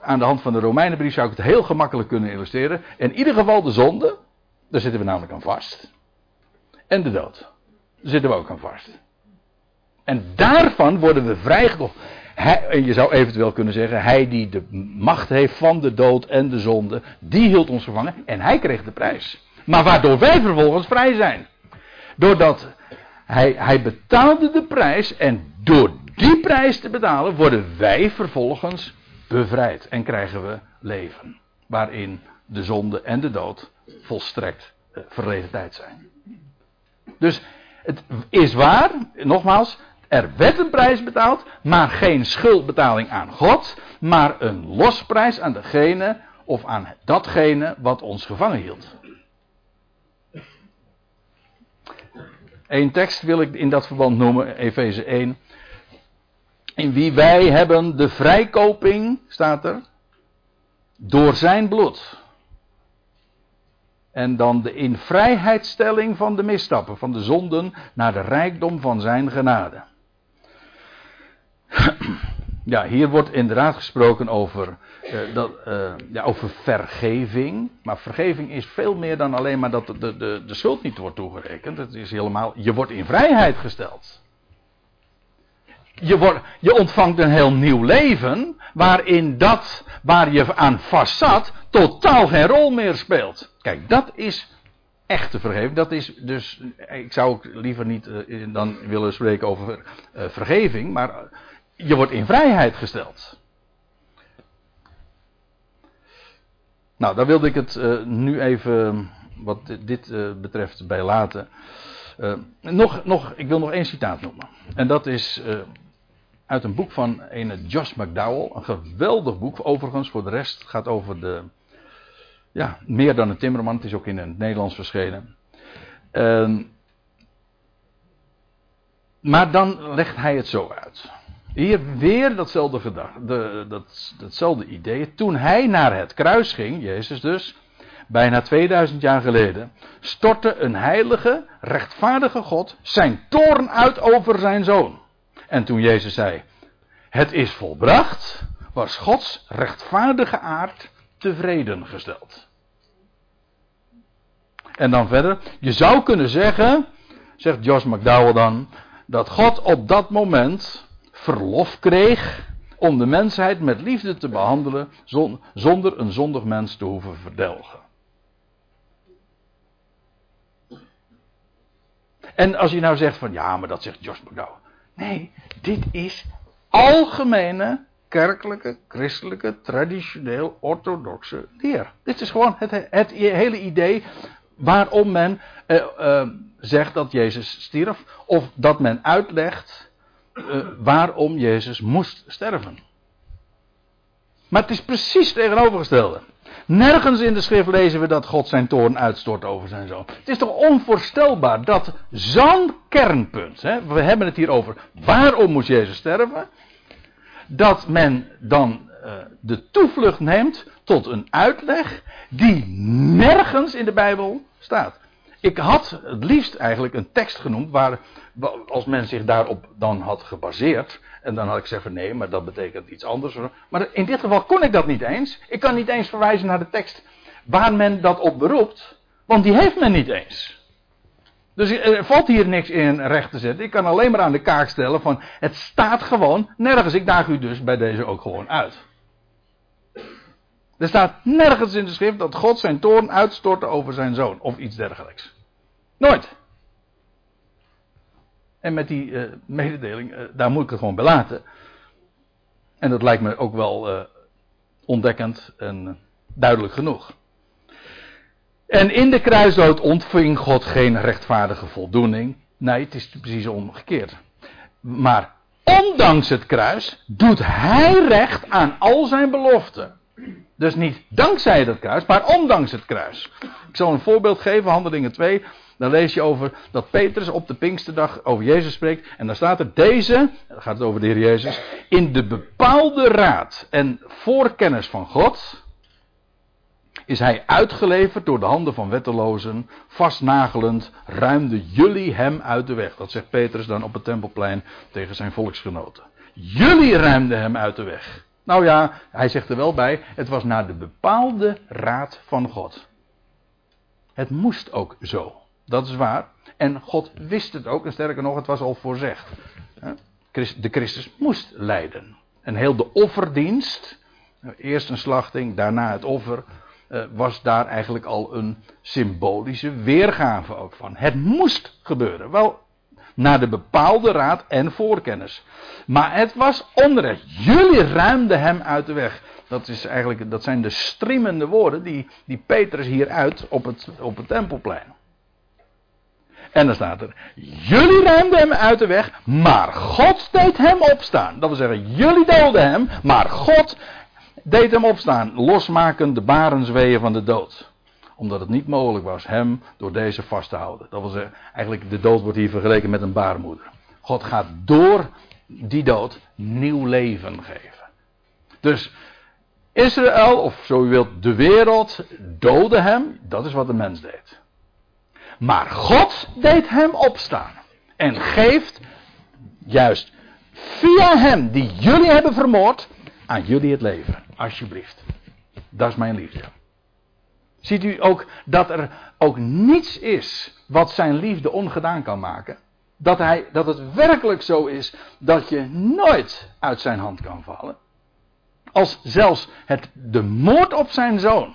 aan de hand van de Romeinenbrief zou ik het heel gemakkelijk kunnen illustreren. In ieder geval de zonde, daar zitten we namelijk aan vast. En de dood, daar zitten we ook aan vast. En daarvan worden we vrijgekocht. en je zou eventueel kunnen zeggen, hij die de macht heeft van de dood en de zonde, die hield ons gevangen en hij kreeg de prijs. Maar waardoor wij vervolgens vrij zijn. Doordat hij, hij betaalde de prijs en door die prijs te betalen worden wij vervolgens bevrijd en krijgen we leven. Waarin de zonde en de dood volstrekt uh, verleden tijd zijn. Dus het is waar, nogmaals, er werd een prijs betaald, maar geen schuldbetaling aan God, maar een losprijs aan degene of aan datgene wat ons gevangen hield. Eén tekst wil ik in dat verband noemen, Efeze 1. In wie wij hebben de vrijkoping, staat er, door zijn bloed. En dan de in vrijheidstelling van de misstappen, van de zonden, naar de rijkdom van zijn genade. Ja, hier wordt inderdaad gesproken over, uh, dat, uh, ja, over vergeving. Maar vergeving is veel meer dan alleen maar dat de, de, de schuld niet wordt toegerekend. Het is helemaal, je wordt in vrijheid gesteld. Je, wordt, je ontvangt een heel nieuw leven, waarin dat waar je aan vast zat, totaal geen rol meer speelt. Kijk, dat is echte vergeving. Dat is dus, ik zou ook liever niet uh, dan willen spreken over vergeving, maar je wordt in vrijheid gesteld. Nou, daar wilde ik het uh, nu even, wat dit betreft, bij laten. Nog, nog, ik wil nog één citaat noemen. En dat is uit een boek van een Josh McDowell. Een geweldig boek, overigens. Voor de rest gaat over de. Ja, meer dan een timmerman. Het is ook in het Nederlands verschenen. maar dan legt hij het zo uit. Hier weer datzelfde gedachte, de, dat, datzelfde idee. Toen hij naar het kruis ging, Jezus dus, bijna 2000 jaar geleden, stortte een heilige, rechtvaardige God zijn toorn uit over zijn zoon. En toen Jezus zei: Het is volbracht, was Gods rechtvaardige aard tevreden gesteld. En dan verder. Je zou kunnen zeggen, zegt Josh McDowell dan, dat God op dat moment verlof kreeg om de mensheid met liefde te behandelen zonder een zondig mens te hoeven verdelgen. En als je nou zegt van ja, maar dat zegt Josh McDowell. Nee, dit is algemene kerkelijke, christelijke, traditioneel orthodoxe leer. Dit is gewoon het, het hele idee waarom men uh, uh, zegt dat Jezus stierf, of dat men uitlegt uh, waarom Jezus moest sterven. Maar het is precies tegenovergestelde. Nergens in de schrift lezen we dat God zijn toorn uitstort over zijn zoon. Het is toch onvoorstelbaar dat zo'n kernpunt, hè, we hebben het hier over waarom moest Jezus sterven, dat men dan uh, de toevlucht neemt tot een uitleg die nergens in de Bijbel staat. Ik had het liefst eigenlijk een tekst genoemd waar, als men zich daarop dan had gebaseerd, en dan had ik zeggen nee, maar dat betekent iets anders. Maar in dit geval kon ik dat niet eens. Ik kan niet eens verwijzen naar de tekst waar men dat op beroept, want die heeft men niet eens. Dus er valt hier niks in recht te zetten. Ik kan alleen maar aan de kaak stellen van het staat gewoon nergens. Ik daag u dus bij deze ook gewoon uit. Er staat nergens in de schrift dat God zijn toorn uitstortte over zijn zoon of iets dergelijks. Nooit. En met die uh, mededeling, uh, daar moet ik het gewoon bij laten. En dat lijkt me ook wel uh, ontdekkend en duidelijk genoeg. En in de kruisdood ontving God geen rechtvaardige voldoening. Nee, het is precies omgekeerd. Maar ondanks het kruis doet hij recht aan al zijn beloften. Dus niet dankzij het kruis, maar ondanks het kruis. Ik zal een voorbeeld geven, Handelingen 2. Dan lees je over dat Petrus op de Pinksterdag over Jezus spreekt. En dan staat er deze, dan gaat het over de Heer Jezus, in de bepaalde raad en voorkennis van God is hij uitgeleverd door de handen van wettelozen, vastnagelend, ruimde jullie hem uit de weg. Dat zegt Petrus dan op het tempelplein tegen zijn volksgenoten. Jullie ruimden hem uit de weg. Nou ja, hij zegt er wel bij, het was naar de bepaalde raad van God. Het moest ook zo. Dat is waar. En God wist het ook, en sterker nog, het was al voorzegd. De Christus moest lijden. En heel de offerdienst, eerst een slachting, daarna het offer, eh, was daar eigenlijk al een symbolische weergave ook van. Het moest gebeuren. Wel, naar de bepaalde raad en voorkennis. Maar het was onrecht. Jullie ruimden hem uit de weg. Dat, is eigenlijk, dat zijn de striemende woorden die, die Petrus hier uit op het, op het tempelplein. En dan staat er: Jullie ruimden hem uit de weg, maar God deed hem opstaan. Dat wil zeggen, jullie doden hem, maar God deed hem opstaan, losmaken de barensweeën van de dood. Omdat het niet mogelijk was hem door deze vast te houden. Dat wil zeggen, eigenlijk de dood wordt hier vergeleken met een baarmoeder. God gaat door die dood nieuw leven geven. Dus Israël, of zo u wilt, de wereld, doodde hem. Dat is wat de mens deed. Maar God deed hem opstaan. En geeft, juist via hem die jullie hebben vermoord, aan jullie het leven. Alsjeblieft. Dat is mijn liefde. Ziet u ook dat er ook niets is wat zijn liefde ongedaan kan maken? Dat, hij, dat het werkelijk zo is dat je nooit uit zijn hand kan vallen. Als zelfs het, de moord op zijn zoon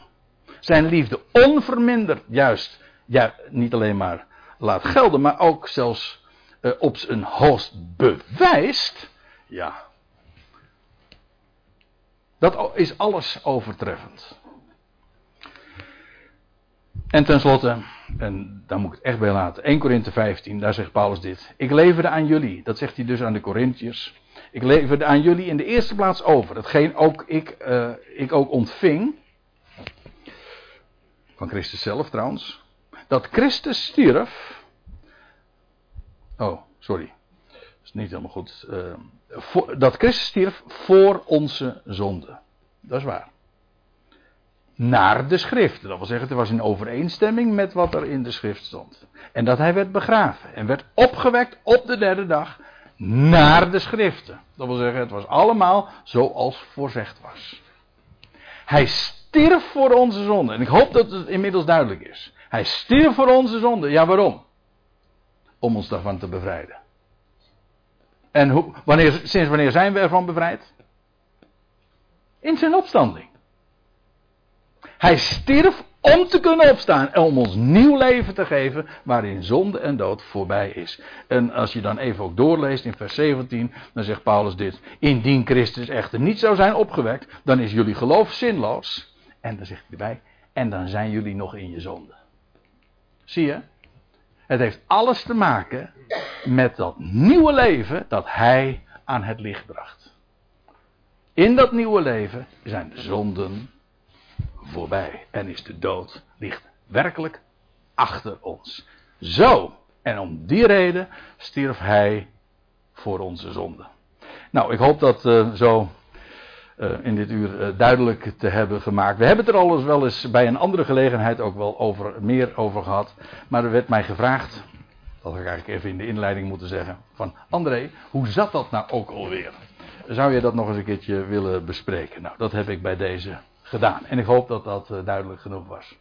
zijn liefde onverminderd juist ja, niet alleen maar laat gelden, maar ook zelfs uh, op zijn hoogst bewijst. Ja, dat is alles overtreffend. En tenslotte, en daar moet ik het echt bij laten, 1 Korinthe 15, daar zegt Paulus dit. Ik leverde aan jullie, dat zegt hij dus aan de Corinthiërs. Ik leverde aan jullie in de eerste plaats over, hetgeen ook ik, uh, ik ook ontving, van Christus zelf trouwens, dat Christus stierf. Oh, sorry. Dat is niet helemaal goed. Uh, dat Christus stierf voor onze zonde. Dat is waar. Naar de schrift. Dat wil zeggen, het was in overeenstemming met wat er in de schrift stond. En dat hij werd begraven. En werd opgewekt op de derde dag. Naar de schriften. Dat wil zeggen, het was allemaal zoals voorzegd was. Hij stierf voor onze zonde. En ik hoop dat het inmiddels duidelijk is. Hij stierf voor onze zonde. Ja, waarom? Om ons daarvan te bevrijden. En hoe, wanneer, sinds wanneer zijn we ervan bevrijd? In zijn opstanding. Hij stierf om te kunnen opstaan en om ons nieuw leven te geven waarin zonde en dood voorbij is. En als je dan even ook doorleest in vers 17, dan zegt Paulus dit. Indien Christus echter niet zou zijn opgewekt, dan is jullie geloof zinloos. En dan zegt hij erbij, en dan zijn jullie nog in je zonde. Zie je? Het heeft alles te maken met dat nieuwe leven dat hij aan het licht bracht. In dat nieuwe leven zijn de zonden voorbij en is de dood ligt werkelijk achter ons. Zo, en om die reden stierf hij voor onze zonde. Nou, ik hoop dat uh, zo uh, in dit uur uh, duidelijk te hebben gemaakt. We hebben het er al eens wel eens bij een andere gelegenheid ook wel over, meer over gehad. Maar er werd mij gevraagd, dat had ik eigenlijk even in de inleiding moeten zeggen, van André, hoe zat dat nou ook alweer? Zou je dat nog eens een keertje willen bespreken? Nou, dat heb ik bij deze gedaan. En ik hoop dat dat duidelijk genoeg was.